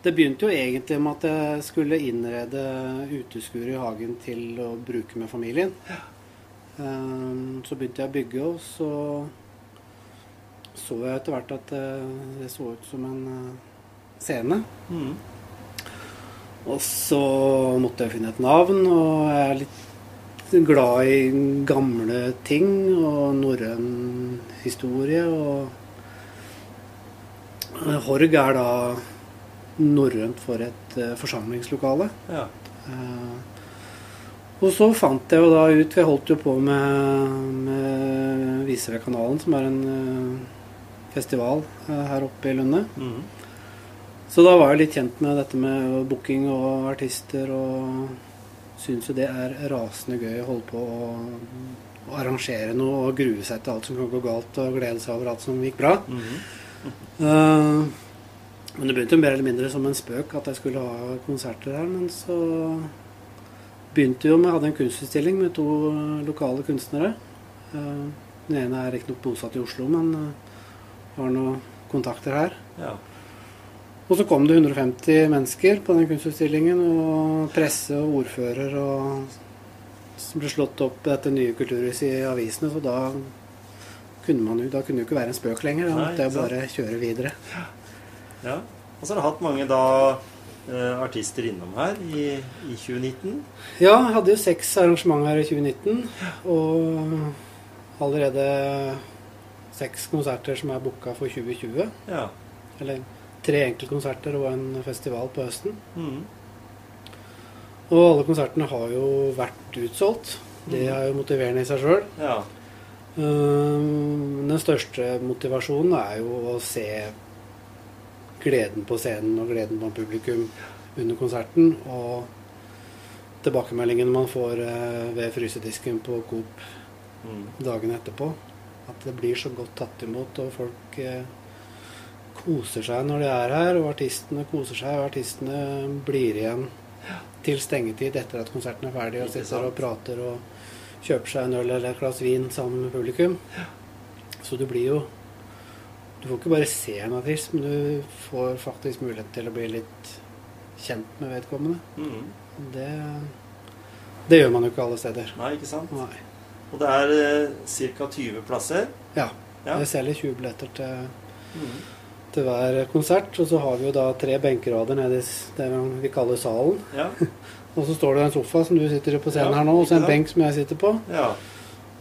Det begynte jo egentlig med at jeg skulle innrede uteskuret i hagen til å bruke med familien. Så begynte jeg å bygge, og så så jeg etter hvert at eh, det så ut som en eh, scene. Mm. Og så måtte jeg finne et navn, og jeg er litt glad i gamle ting og norrøn historie. Og Horg er da norrønt for et forsamlingslokale. Ja. Og så fant jeg jo da ut Jeg holdt jo på med, med Viserødkanalen, som er en festival eh, her oppe i Lunde. Mm. Så da var jeg litt kjent med dette med booking og artister, og syns jo det er rasende gøy å holde på å å arrangere noe og grue seg til alt som kan gå galt, og glede seg over alt som gikk bra. Eh, men det begynte jo mer eller mindre som en spøk at jeg skulle ha konserter her. Men så begynte jo med Jeg hadde en kunstutstilling med to lokale kunstnere. Eh, den ene er riktignok bosatt i Oslo, men har noen kontakter her. Ja. Og så kom det 150 mennesker på den kunstutstillingen, og presse og ordfører og som ble slått opp dette nye kulturhuset i avisene, så da kunne man jo, da kunne det jo ikke være en spøk lenger. Da måtte jeg bare kjøre videre. ja. Og så har du hatt mange da eh, artister innom her i, i 2019. Ja, jeg hadde jo seks arrangementer her i 2019, og allerede seks konserter som er booka for 2020. Ja. Eller tre enkeltkonserter og en festival på høsten. Mm. Og alle konsertene har jo vært utsolgt. Det er jo motiverende i seg sjøl. ja. Den største motivasjonen er jo å se gleden på scenen og gleden på publikum under konserten. Og tilbakemeldingene man får eh, ved frysedisken på Coop Mhm. dagen etterpå. At det blir så godt tatt imot, og folk eh, koser seg når de er her. Og artistene koser seg, og artistene blir igjen til stengetid etter at konserten er ferdig, og sitter og prater og kjøper seg en øl eller et glass vin sammen med publikum. Så du blir jo Du får ikke bare se en artist, men du får faktisk mulighet til å bli litt kjent med vedkommende. Mm. Det, det gjør man jo ikke alle steder. Nei, ikke sant? Nei. Og det er eh, ca. 20 plasser. Ja. Ja. Jeg selger 20 billetter til mm. til hver konsert. Og så har vi jo da tre benkerader nede i det vi kaller salen. Ja. Og så står det en sofa som du sitter på scenen Ja, her nå, og så en benk som jeg sitter på. ja.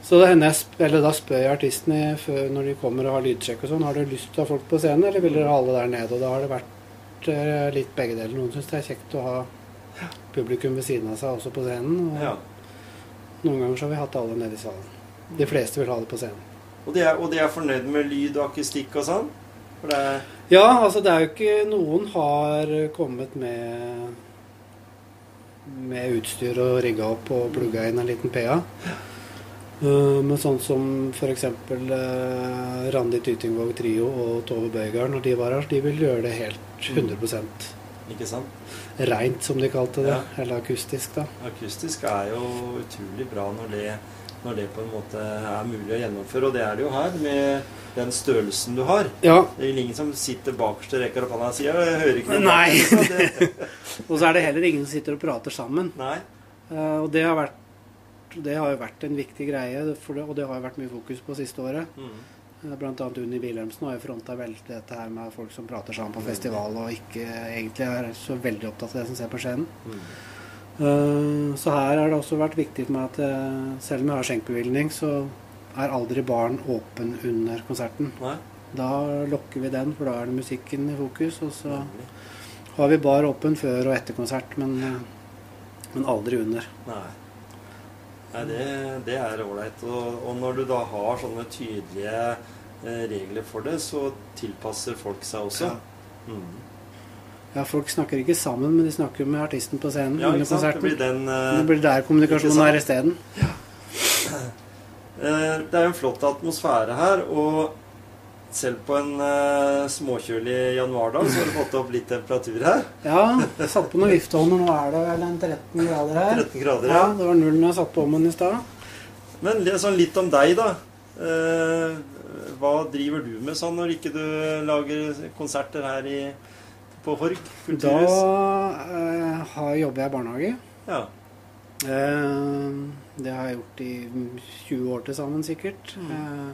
Så det hender jeg da spør jeg artistene før når de kommer og har lydsjekk og sånn, har du lyst til å ha folk på scenen, eller vil dere ha alle der nede? Og da har det vært eh, litt begge deler. Noen syns det er kjekt å ha publikum ved siden av seg også på scenen. Og ja. Noen ganger så har vi hatt alle nede i salen. De fleste vil ha det på scenen. Og, de er, og de er fornøyd med lyd og akustikk og sånn? Ja, altså det er jo ikke Noen har kommet med med utstyr og rigga opp og plugga inn en liten PA. Uh, men sånn som f.eks. Uh, Randi Tytingvåg Trio og Tove Bøygard, når de var her, de vil gjøre det helt 100% Ikke sant? Reint, som de kalte det. Ja. Eller akustisk, da. Akustisk er jo utrolig bra når det, når det på en måte er mulig å gjennomføre. Og det er det jo her, med den størrelsen du har. Ja, Det er ingen som sitter bakerst og rekker opp hånda og sier 'Jeg hører ikke noe'. Nei. Så Og så er det heller ingen som sitter og prater sammen. nei. Uh, og det har, vært, det har jo vært en viktig greie, det, og det har jo vært mye fokus på siste året. Mm. Annet Unni Wilhelmsen har jo fronta veldig dette her med folk som prater sammen på festival og ikke egentlig er så veldig opptatt av det som ser på scenen. Mm. Eh, Så her har det også vært viktig for meg at eh, selv om jeg har skjenkebevilgning, så er aldri baren åpen under konserten. Nei. Da lokker vi den, for da er det musikken i fokus. Og så har vi bar åpen før og etter konsert, men, eh, men aldri under. Nei. Nei, det, det er ålreit. Og, og når du da har sånne tydelige eh, regler for det, så tilpasser folk seg også. Ja. Mm. Ja, folk snakker ikke sammen, men de snakker med artisten på scenen Ja, under sant? Det blir den eh, Det blir der kommunikasjonen er isteden. Eh, Det er en flott atmosfære her, og selv på en uh, småkjølig januardag så har du fått opp litt temperatur her. Ja, jeg satte på noen vifteovner. Nå er det vel en 13 grader her. 13 grader, Ja, ja. det var null når jeg satte på ovnen i stad. Men sånn litt om deg, da. Uh, hva driver du med sånn når ikke du lager konserter her i, på Horg Da kulturhus? eh, har, jobber jeg i barnehage. Ja. Eh, det har jeg gjort i 20 år til sammen, sikkert. Mm.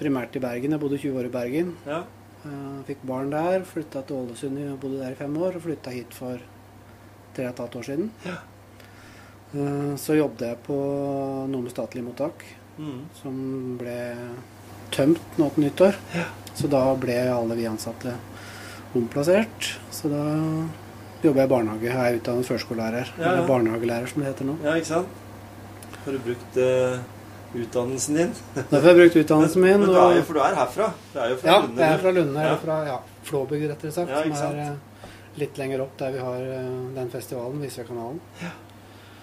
Primært i Bergen. Jeg bodde 20 år i Bergen. ja. Eh, fikk barn der. Flytta til Ålesund og bodde der i fem år. Og flytta hit for tre og et halvt år siden. Eh, så jobbet jeg på noe med statlig mottak. Mm. som ble tømt nå til nyttår. Så da ble alle vi ansatte omplassert. Så da jobber jeg i barnehage. Jeg er utdannet førskolelærer. Ja, ja. Eller barnehagelærer, som det heter nå. ja, ikke sant? Har du brukt eh, utdannelsen din? Derfor har jeg brukt utdannelsen min. Men du er for du er herfra? Du er jo fra ja, Lunde, jeg er fra Lunde. Ja. Eller fra ja, Flåbygd, rettere sagt. Ja, som er eh, litt lenger opp der vi har eh, den festivalen, Visøykanalen.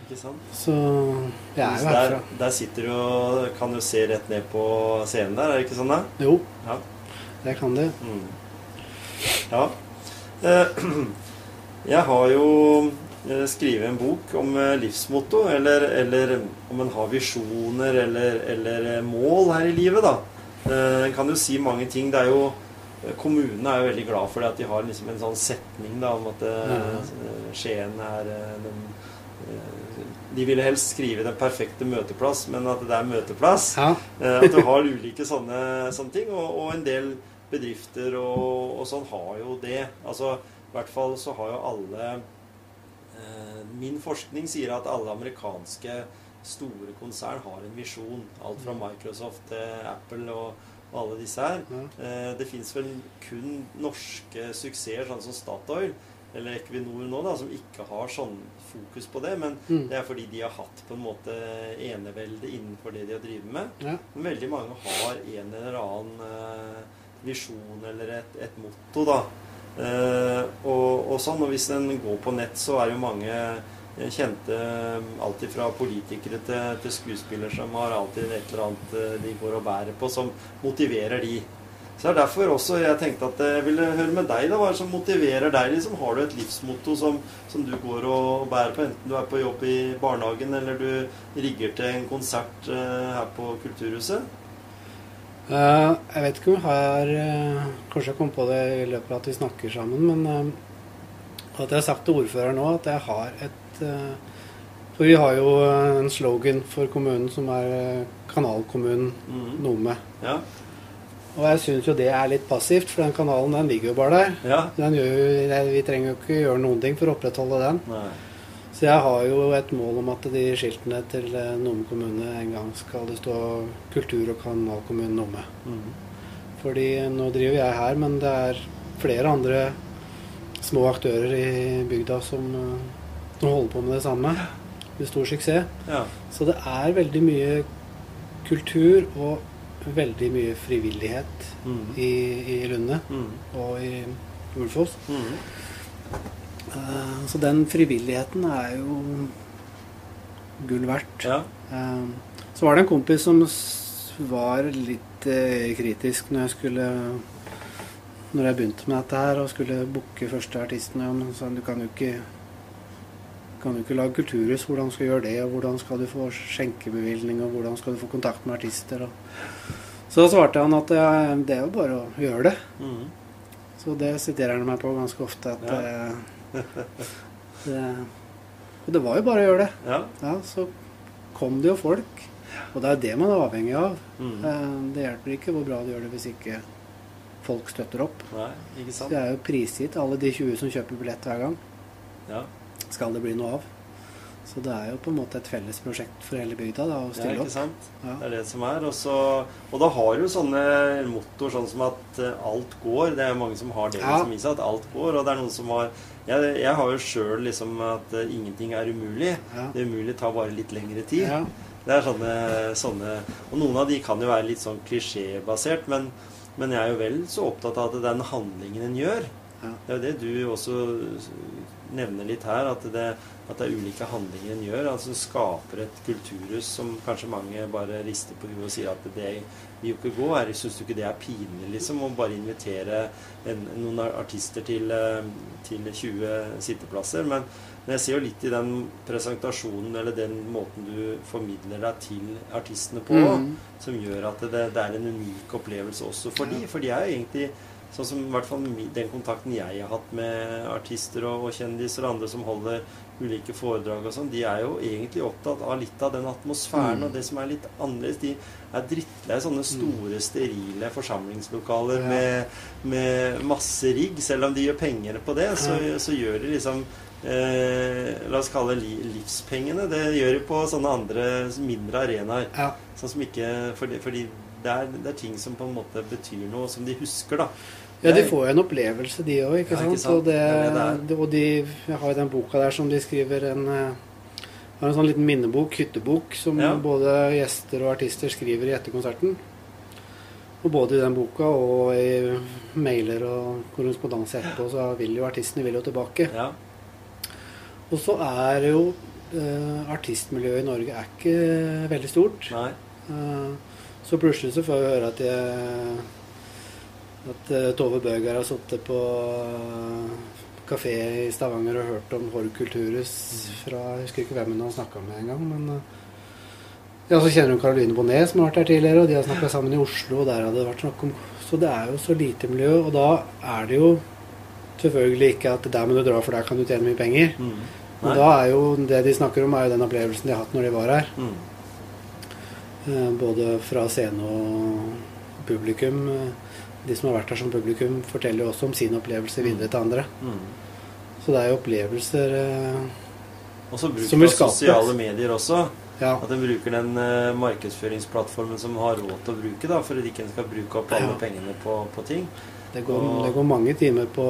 Ikke sant? Så jeg er jo herfra. der sitter du og kan jo se rett ned på scenen der, er det ikke sånn da? Jo, Ja. det kan du. Mm. Ja. Eh, Jeg har jo eh, skrevet en bok om eh, livsmotto, eller, eller om en har visjoner eller, eller eh, mål her i livet, da. En kan jo si mange ting. Det er jo Kommunene er jo veldig glad for det at de har liksom en sånn setning da, om at mm. Skien er den De ville helst skrive 'den perfekte møteplass', men at det er møteplass. Ja. At du har ulike sånne, sånne ting, og, og en del bedrifter og, og sånn har jo det. Altså, I hvert fall så har jo alle Min forskning sier at alle amerikanske store konsern har en visjon. Alt fra Microsoft til Apple og, og alle disse her. Eh, det fins vel kun norske suksesser, sånn som Statoil eller Equinor nå, da, som ikke har sånn fokus på det. Men Mm. det er fordi de har hatt på en måte enevelde innenfor det de har drevet med. Ja. Men veldig mange har en eller annen eh, visjon eller et, et motto, da. Eh, og, og sånn, og hvis en går på nett, så er jo mange eh, kjente Alltid fra politikere til, til skuespillere som har alltid et eller annet eh, de går og bærer på, som motiverer de. Så det er derfor også jeg tenkte at jeg ville høre med deg. da, Hva er det som motiverer deg? liksom? Har du et livsmotto som, som du går og bærer på, enten du er på jobb i barnehagen eller du rigger til en konsert uh, her på Kulturhuset? Eh, jeg vet ikke om jeg har eh, Kanskje jeg kom på det i løpet av at vi snakker sammen, men eh, at jeg har sagt til ordføreren nå at jeg har et For vi har jo en slogan for kommunen som er 'Kanalkommunen mm. Nome'. Ja. Og jeg syns jo det er litt passivt, for den kanalen den ligger jo bare der. ja. Den gjør jo, vi trenger jo ikke gjøre noen ting for å opprettholde den. Nei. Så jeg har jo et mål om at de skiltene til eh, Nome kommune en gang skal det stå 'Kultur- og kanalkommunen Nome'. Mm. Fordi nå driver jeg her, men det er flere andre små aktører i bygda som, eh, som holder på med det samme. Med stor suksess. Ja. Så det er veldig mye kultur og veldig mye frivillighet mm. i, i Lunde mm. og i Ulfoss. Mhm. Eh, Så den frivilligheten er jo gull verdt. Ja. Eh, Så var det en kompis som var litt eh, kritisk når jeg skulle Når jeg begynte med dette her og skulle booke første artisten. Ja, men sa han, du kan jo ikke kan jo ikke lage kulturhus. Hvordan skal du gjøre det? Og hvordan skal du få skjenkebevilgning? Og hvordan skal du få kontakt med artister? Og så svarte han at ja, det er jo bare å gjøre det. Mm. Så det siterer han meg på ganske ofte. At Ja. det, Og det var jo bare å gjøre det. ja. Ja, Så kom det jo folk. Og det er det man er avhengig av. Mhm. Eh, Det hjelper ikke hvor bra du gjør det hvis ikke folk støtter opp. Nei, ikke sant? Det er jo prisgitt alle de 20 som kjøper billett hver gang. Ja. Skal det bli noe av. Så det er jo på en måte et felles prosjekt for hele bygda da, å Ja, ikke sant? opp. Ja. Det er det som er. Og, så, og da har du sånne mottoer sånn som at eh, alt går. Det er mange som har det Ja. som i seg, at alt går. Og det er noen som har Jeg, jeg har jo sjøl liksom at uh, ingenting er umulig. Ja. Det umulige tar bare litt lengre tid. Ja. Det er sånne, sånne Og noen av de kan jo være litt sånn klisjébasert, men, men jeg er jo vel så opptatt av at den handlingen en gjør Ja. Det er jo det du også nevner litt her, at det, at det er ulike handlinger en gjør. Altså skaper et kulturhus som kanskje mange bare rister på huet og sier at det vil jo ikke gå. Syns du ikke det er pinlig, liksom, å bare invitere en, noen artister til, eh, til 20 sitteplasser? Men, men jeg ser jo litt i den presentasjonen, eller den måten du formidler deg til artistene på, mm. som gjør at det, det er en unik opplevelse også for de. For de er jo egentlig Sånn som i hvert fall den kontakten jeg har hatt med artister og, og kjendiser og andre som holder ulike foredrag og sånn, de er jo egentlig opptatt av litt av den atmosfæren Mm. og det som er litt annerledes. De er drittlei sånne store, sterile forsamlingslokaler Ja. med, med masse rigg. Selv om de gjør penger på det, så, så gjør de liksom eh, La oss kalle li, livspengene. Det gjør de på sånne andre mindre arenaer. Ja. Sånn som ikke Fordi, fordi det, er, det er ting som på en måte betyr noe, som de husker, da. Ja, de får jo en opplevelse, de òg, ikke, Ja, sant? ikke sant? Og, det, Det det det og de jeg har jo den boka der som de skriver en eh, har en sånn liten minnebok, hyttebok, som Ja. både gjester og artister skriver i etter konserten. Og både i den boka og i mailer og korrespondanse etterpå, så vil jo artistene vil jo tilbake. Ja. Og så er jo eh, artistmiljøet i Norge er ikke veldig stort. Uh, så plutselig så får vi høre at, jeg, at uh, Tove Bøger har sittet på kafé i Stavanger og hørt om Horg Kulturhus fra Jeg husker ikke hvem hun har snakka med engang, men ja, så kjenner hun Caroline Bonnet, som har vært her tidligere, og de har snakka sammen i Oslo, og der hadde det vært snakk om Så det er jo så lite miljø, og da er det jo selvfølgelig ikke at der må du dra, for der kan du tjene mye penger. Mm. Men da er jo det de snakker om, er jo den opplevelsen de har hatt når de var her. Mm. Eh, både fra scene og publikum. De som har vært her som publikum, forteller jo også om sin opplevelse videre til andre. Mm. Så det er jo opplevelser eh, og så bruker man sosiale medier også. Ja. At en bruker den eh, markedsføringsplattformen som har råd til å bruke, da, for at ikke en skal bruke opp alle ja. pengene på, på ting. Det går, og, det går, mange timer på,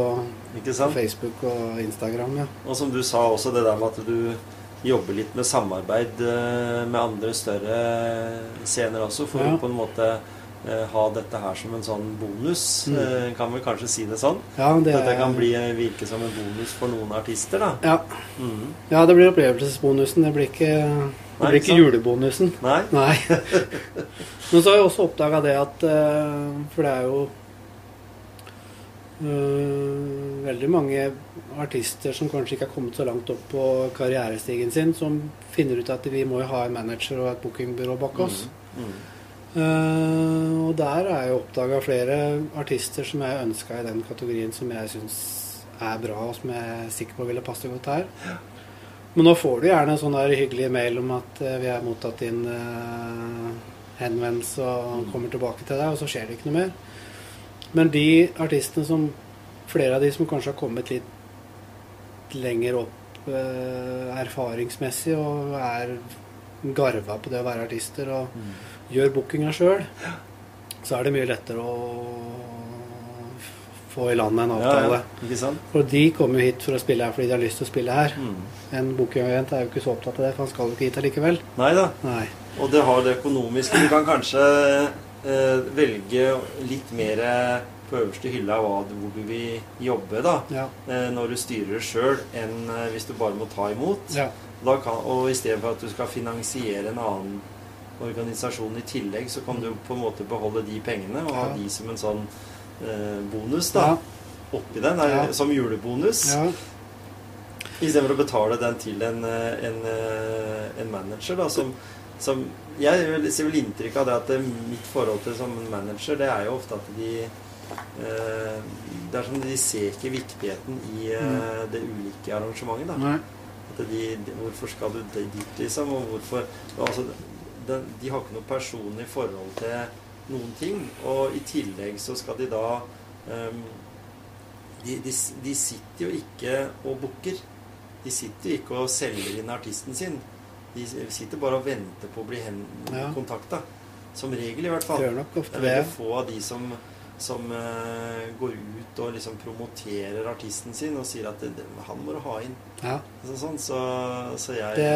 på, Facebook og Instagram, ja. Og som du sa også, det der med at du jobber litt med samarbeid eh, med andre større scener også, for ja. å på en måte ha dette her som en sånn bonus. Mm. kan vi kanskje si det sånn? Ja, det Dette kan bli, virke som en bonus for noen artister, da. Ja, mm. ja det blir opplevelsesbonusen. Det blir ikke det blir ikke julebonusen. Nei. Nei. Men så har jeg også oppdaga det at For det er jo øh, veldig mange artister som kanskje ikke har kommet så langt opp på karrierestigen sin, som finner ut at vi må jo ha en manager og et bookingbyrå bak oss. Mm. Mm. Uh, og der har jeg oppdaga flere artister som jeg ønska i den kategorien som jeg syns er bra, og som jeg er sikker på ville passe godt her. Ja. Men nå får du gjerne en sånn der hyggelig mail om at uh, vi har mottatt din uh, henvendelse og kommer tilbake til deg, og så skjer det ikke noe mer. Men de artistene som Flere av de som kanskje har kommet litt lenger opp erfaringsmessig og er garva på det å være artister og mm. Gjør bookinga sjøl, så er det mye lettere å få i land en avtale. Ja. For de kommer jo hit for å spille her fordi de har lyst til å spille her. Mm. En bookingagent er jo ikke så opptatt av det, for han skal jo ikke hit allikevel. Nei Og det har det økonomiske. Du kan kanskje eh, velge litt mer på øverste hylle av hvor du vil jobbe, da, ja. eh, når du styrer sjøl, enn eh, hvis du bare må ta imot. Ja. Kan, og i stedet for at du skal finansiere en annen organisasjon i tillegg, så kan du på en måte beholde de pengene og ha de som en sånn Eh, bonus da, ja. oppi den, er, som julebonus. Ja. Istedenfor å betale den til en, eh, en, eh, en manager da, som, som Jeg ser vel inntrykk av det at mitt forhold til som manager, det er jo ofte at de eh, Det er som de ser ikke viktigheten i eh, mm. det ulike arrangementet. da. At de, de, hvorfor skal du dit, liksom? Og hvorfor altså, den, De har ikke noe personlig forhold til noen ting. Og i tillegg så skal de da um, de, de, de, sitter jo ikke og booker. De sitter jo ikke og selger inn artisten sin. De sitter bare og venter på å bli ja. kontakta. Som regel, i hvert fall. Det, nok ofte det er få av de som, som uh, går ut og liksom promoterer artisten sin og sier at det, det, han må du ha inn. Ja. Sånn, så, så jeg, det,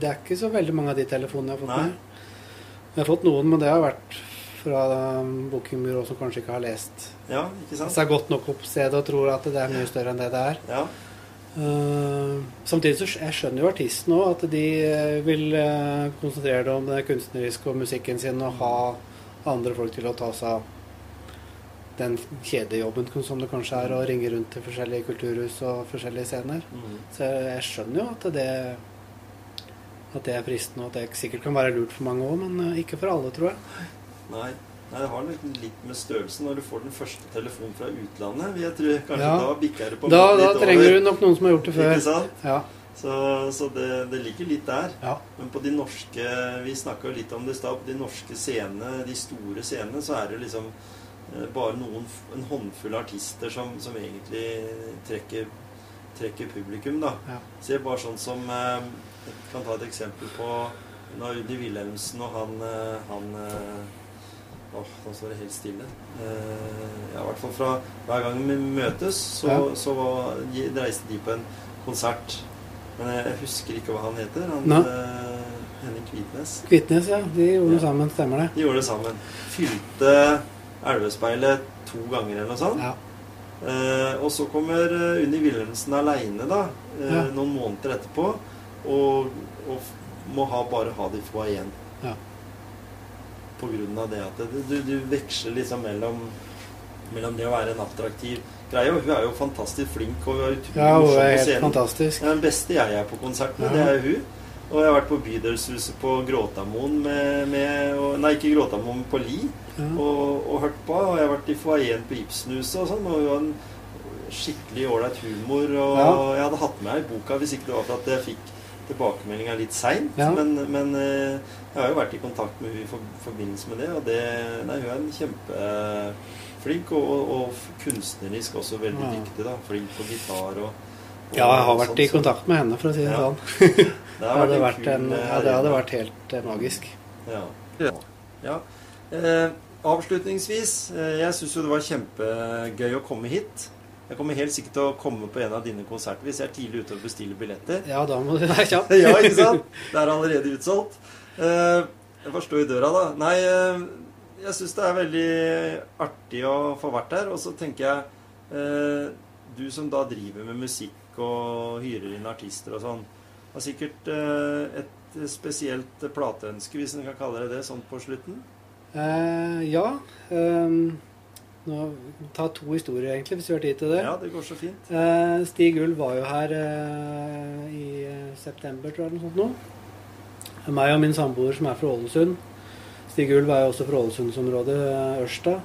det, er ikke så veldig mange av de telefonene jeg har fått nei. med. Jeg har fått noen, men det har vært fra bookingbyrå som kanskje ikke har lest ja, ikke sant? seg godt nok opp stedet og tror at det er mye større enn det det er. Ja. Uh, samtidig så jeg skjønner jo artisten òg, at de eh, vil uh, konsentrere det om det kunstneriske og musikken sin og ha andre folk til å ta seg av den kjedejobben som det kanskje er å ringe rundt til forskjellige kulturhus og forskjellige scener. Mm. Så jeg, skjønner jo at det at det er fristende, og at det sikkert kan være lurt for mange òg, men ikke for alle, tror jeg. Nei. Nei, det har litt med størrelsen når du får den første telefonen fra utlandet. Jeg tror kanskje ja. Da bikker det på da, da trenger over. du nok noen som har gjort det før. Ikke sant? Ja. Så, så det, det, ligger litt der. Ja. Men på de norske Vi snakka jo litt om det i stad. På de norske scenene, de store scenene, så er det liksom eh, bare noen, en håndfull artister som, som egentlig trekker, trekker, publikum, da. Ja. Se bare sånn som eh, Jeg kan ta et eksempel på da Udi Wilhelmsen og han, eh, han Åh, nå står det helt stille. Eh, ja, i hvert fall fra hver gang vi møtes, så, ja. så var, reiste de på en konsert. Men jeg, jeg, husker ikke hva han heter. Han, eh, Henning Kvitnes. Kvitnes, ja. De gjorde det sammen, stemmer det. De gjorde det sammen. Fylte Elvespeilet to ganger eller noe sånt. Ja. Eh, og så kommer eh, Unni Wilhelmsen aleine, da, eh, noen måneder etterpå. Og, og må ha, bare ha de få igjen. Ja. På grunn av det at du, du veksler liksom mellom, mellom det å være en attraktiv greie. Hun er jo fantastisk flink og er utrolig Ja, hun er helt scenen. fantastisk. Det er den beste jeg er på konsert med, Ja. det er hun. Og jeg har vært på Bydelshuset på Gråtamoen med, med og, Nei, ikke Gråtamoen, på Li. Ja. Og, og hørt på. Og jeg har vært i foajeen på Ibsenhuset og sånn. Og hun har en skikkelig ålreit humor. Og Ja. jeg hadde hatt med henne i boka hvis ikke det var for at jeg fikk tilbakemeldinga litt seint. Ja. Men, men eh, jeg har jo vært i kontakt med henne i forbindelse med det, og det Nei, hun er en kjempeflink, og, og, og kunstnerisk også veldig Ja. dyktig. da Flink på gitar og, Ja, jeg har vært i kontakt med henne, for å si det Ja. sånn. Det hadde vært, en, eh, ja, det hadde vært helt eh, magisk. Ja. ja. Eh, avslutningsvis, jeg syns jo det var kjempegøy å komme hit. Jeg kommer helt sikkert til å komme på en av dine konserter hvis jeg er tidlig ute og bestiller billetter. Ja, da må du være kjapp. ja, ikke sant? Det er allerede utsolgt. Eh, jeg får stå i døra, da. Nei, eh, jeg syns det er veldig artig å få vært her. Og så tenker jeg eh, Du som da driver med musikk og hyrer inn artister og sånn, har sikkert et spesielt plateønske, hvis en kan kalle det det, sånn på slutten? Eh, ja. ehm, nå, ta to historier, egentlig, hvis vi har tid til det. Ja, det går så fint. Eh, Stig Ulv var jo her eh, i eh, september, tror jeg. eller Noe sånt nå. Meg og min samboer som er fra Ålesund. Stig Ulv er jo også fra Ålesundsområdet, eh, Ørsta.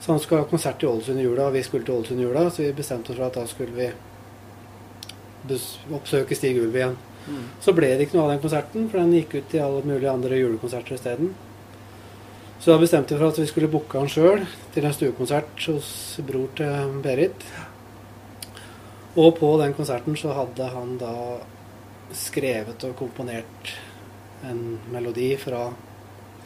Så han skulle ha konsert i Ålesund i jula, og vi skulle til Ålesund i jula. Så vi bestemte oss for at da skulle vi oppsøke Stig Ulv igjen. Mm. Så ble det ikke noe av den konserten, for den gikk ut til alle mulige andre julekonserter isteden. Så da bestemte vi for at vi skulle booke han sjøl til en stuekonsert hos bror til Berit. Og på den konserten så hadde han da skrevet og komponert en melodi fra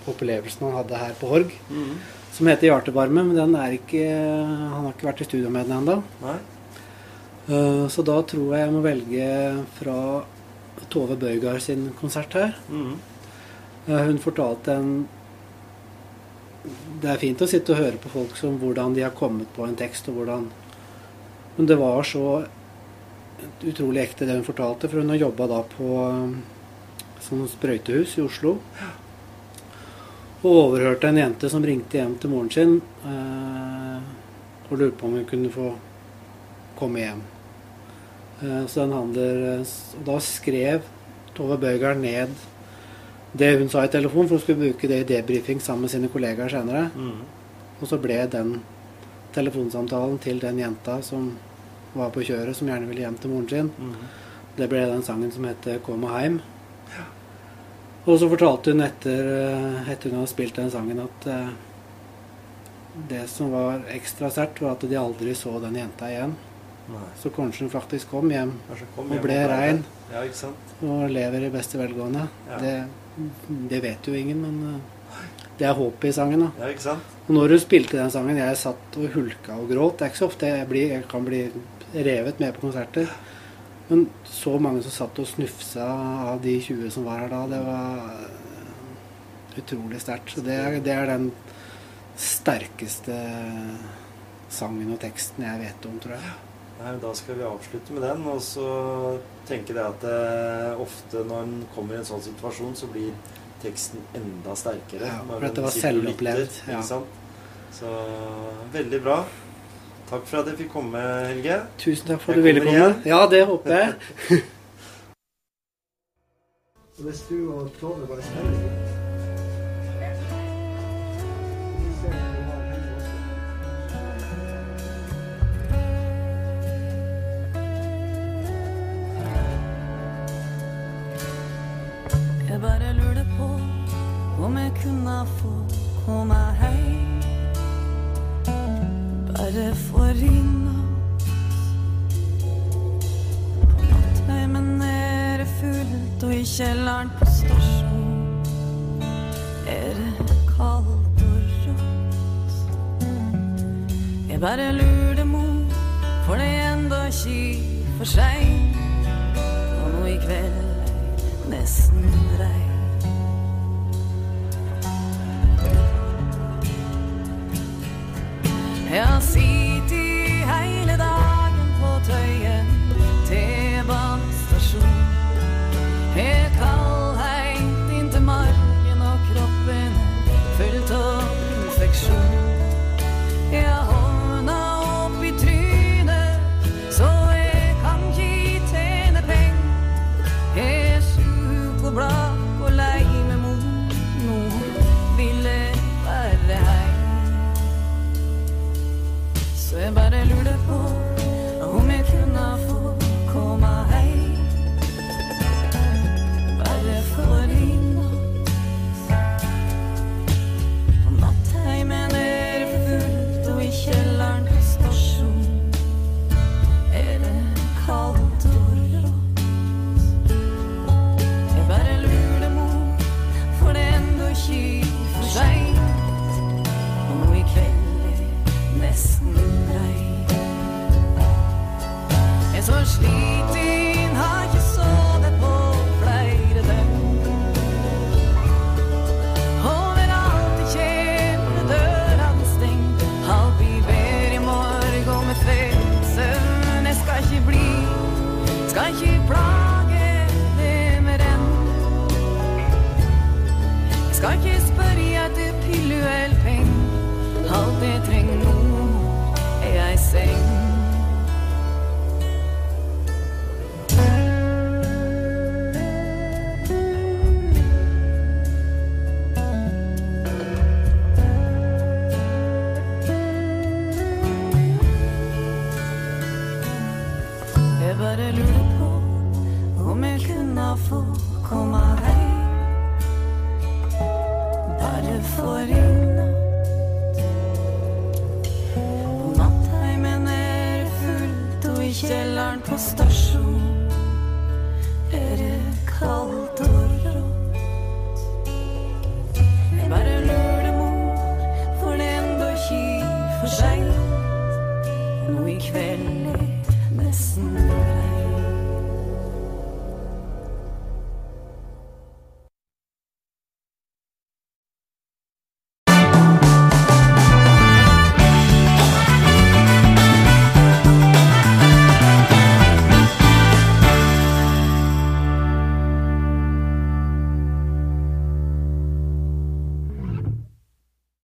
opplevelsen han hadde her på Horg, Mm. som heter 'Hjartevarme', men den er ikke, han har ikke vært i studio med den ennå. Eh, Så da tror jeg jeg må velge fra Tove Bøygard sin konsert her. Mm. Eh, Hun fortalte en Det er fint å sitte og høre på folk som hvordan de har kommet på en tekst, og hvordan Men det var så utrolig ekte det hun fortalte, for hun har jobba da på um, sånn sprøytehus i Oslo. Og overhørte en jente som ringte hjem til moren sin eh, og lurte på om hun kunne få komme hjem. Eh, så den handler eh, Og da skrev Tove Bøygard ned det hun sa i telefon, for hun skulle bruke det i debrifing sammen med sine kollegaer senere. Mm. Og så ble den telefonsamtalen til den jenta som var på kjøret, som gjerne ville hjem til moren sin, Mm. det ble den sangen som heter 'Kom og heim'. Og så fortalte hun etter, at etter hun hadde spilt den sangen, at eh, det som var ekstra sterkt, var at de aldri så den jenta igjen. Nei. Så kanskje hun faktisk kom hjem kom og hjem ble ble rein Ja, og lever i beste velgående. Ja. Det, det vet jo ingen, men eh, det er håpet i sangen. da. Ja, ikke sant? Og når hun spilte den sangen, jeg satt og hulka og gråt. Det er ikke så ofte jeg, blir, jeg kan bli revet med på konserter. Men så mange som satt og snufsa av de 20 som var her da, det var eh, utrolig sterkt. Så det er, det er den sterkeste sangen og teksten jeg vet om, tror jeg. Nei, Da skal vi avslutte med den. Og så tenker det at eh, ofte når en kommer i en sånn situasjon, så blir teksten enda sterkere. Ja, for dette var selvopplevd, ja. Så veldig bra. Takk for at jeg fikk komme, Helge. Tusen takk for at du ville komme. komme. Ja, det håper jeg. Hvis du og Tove bare spiller litt kjelleren på stasjon er det kaldt og rått. Jeg bare lurer, mor, for det er enda ikke for seint. Og nå i kveld nesten regn.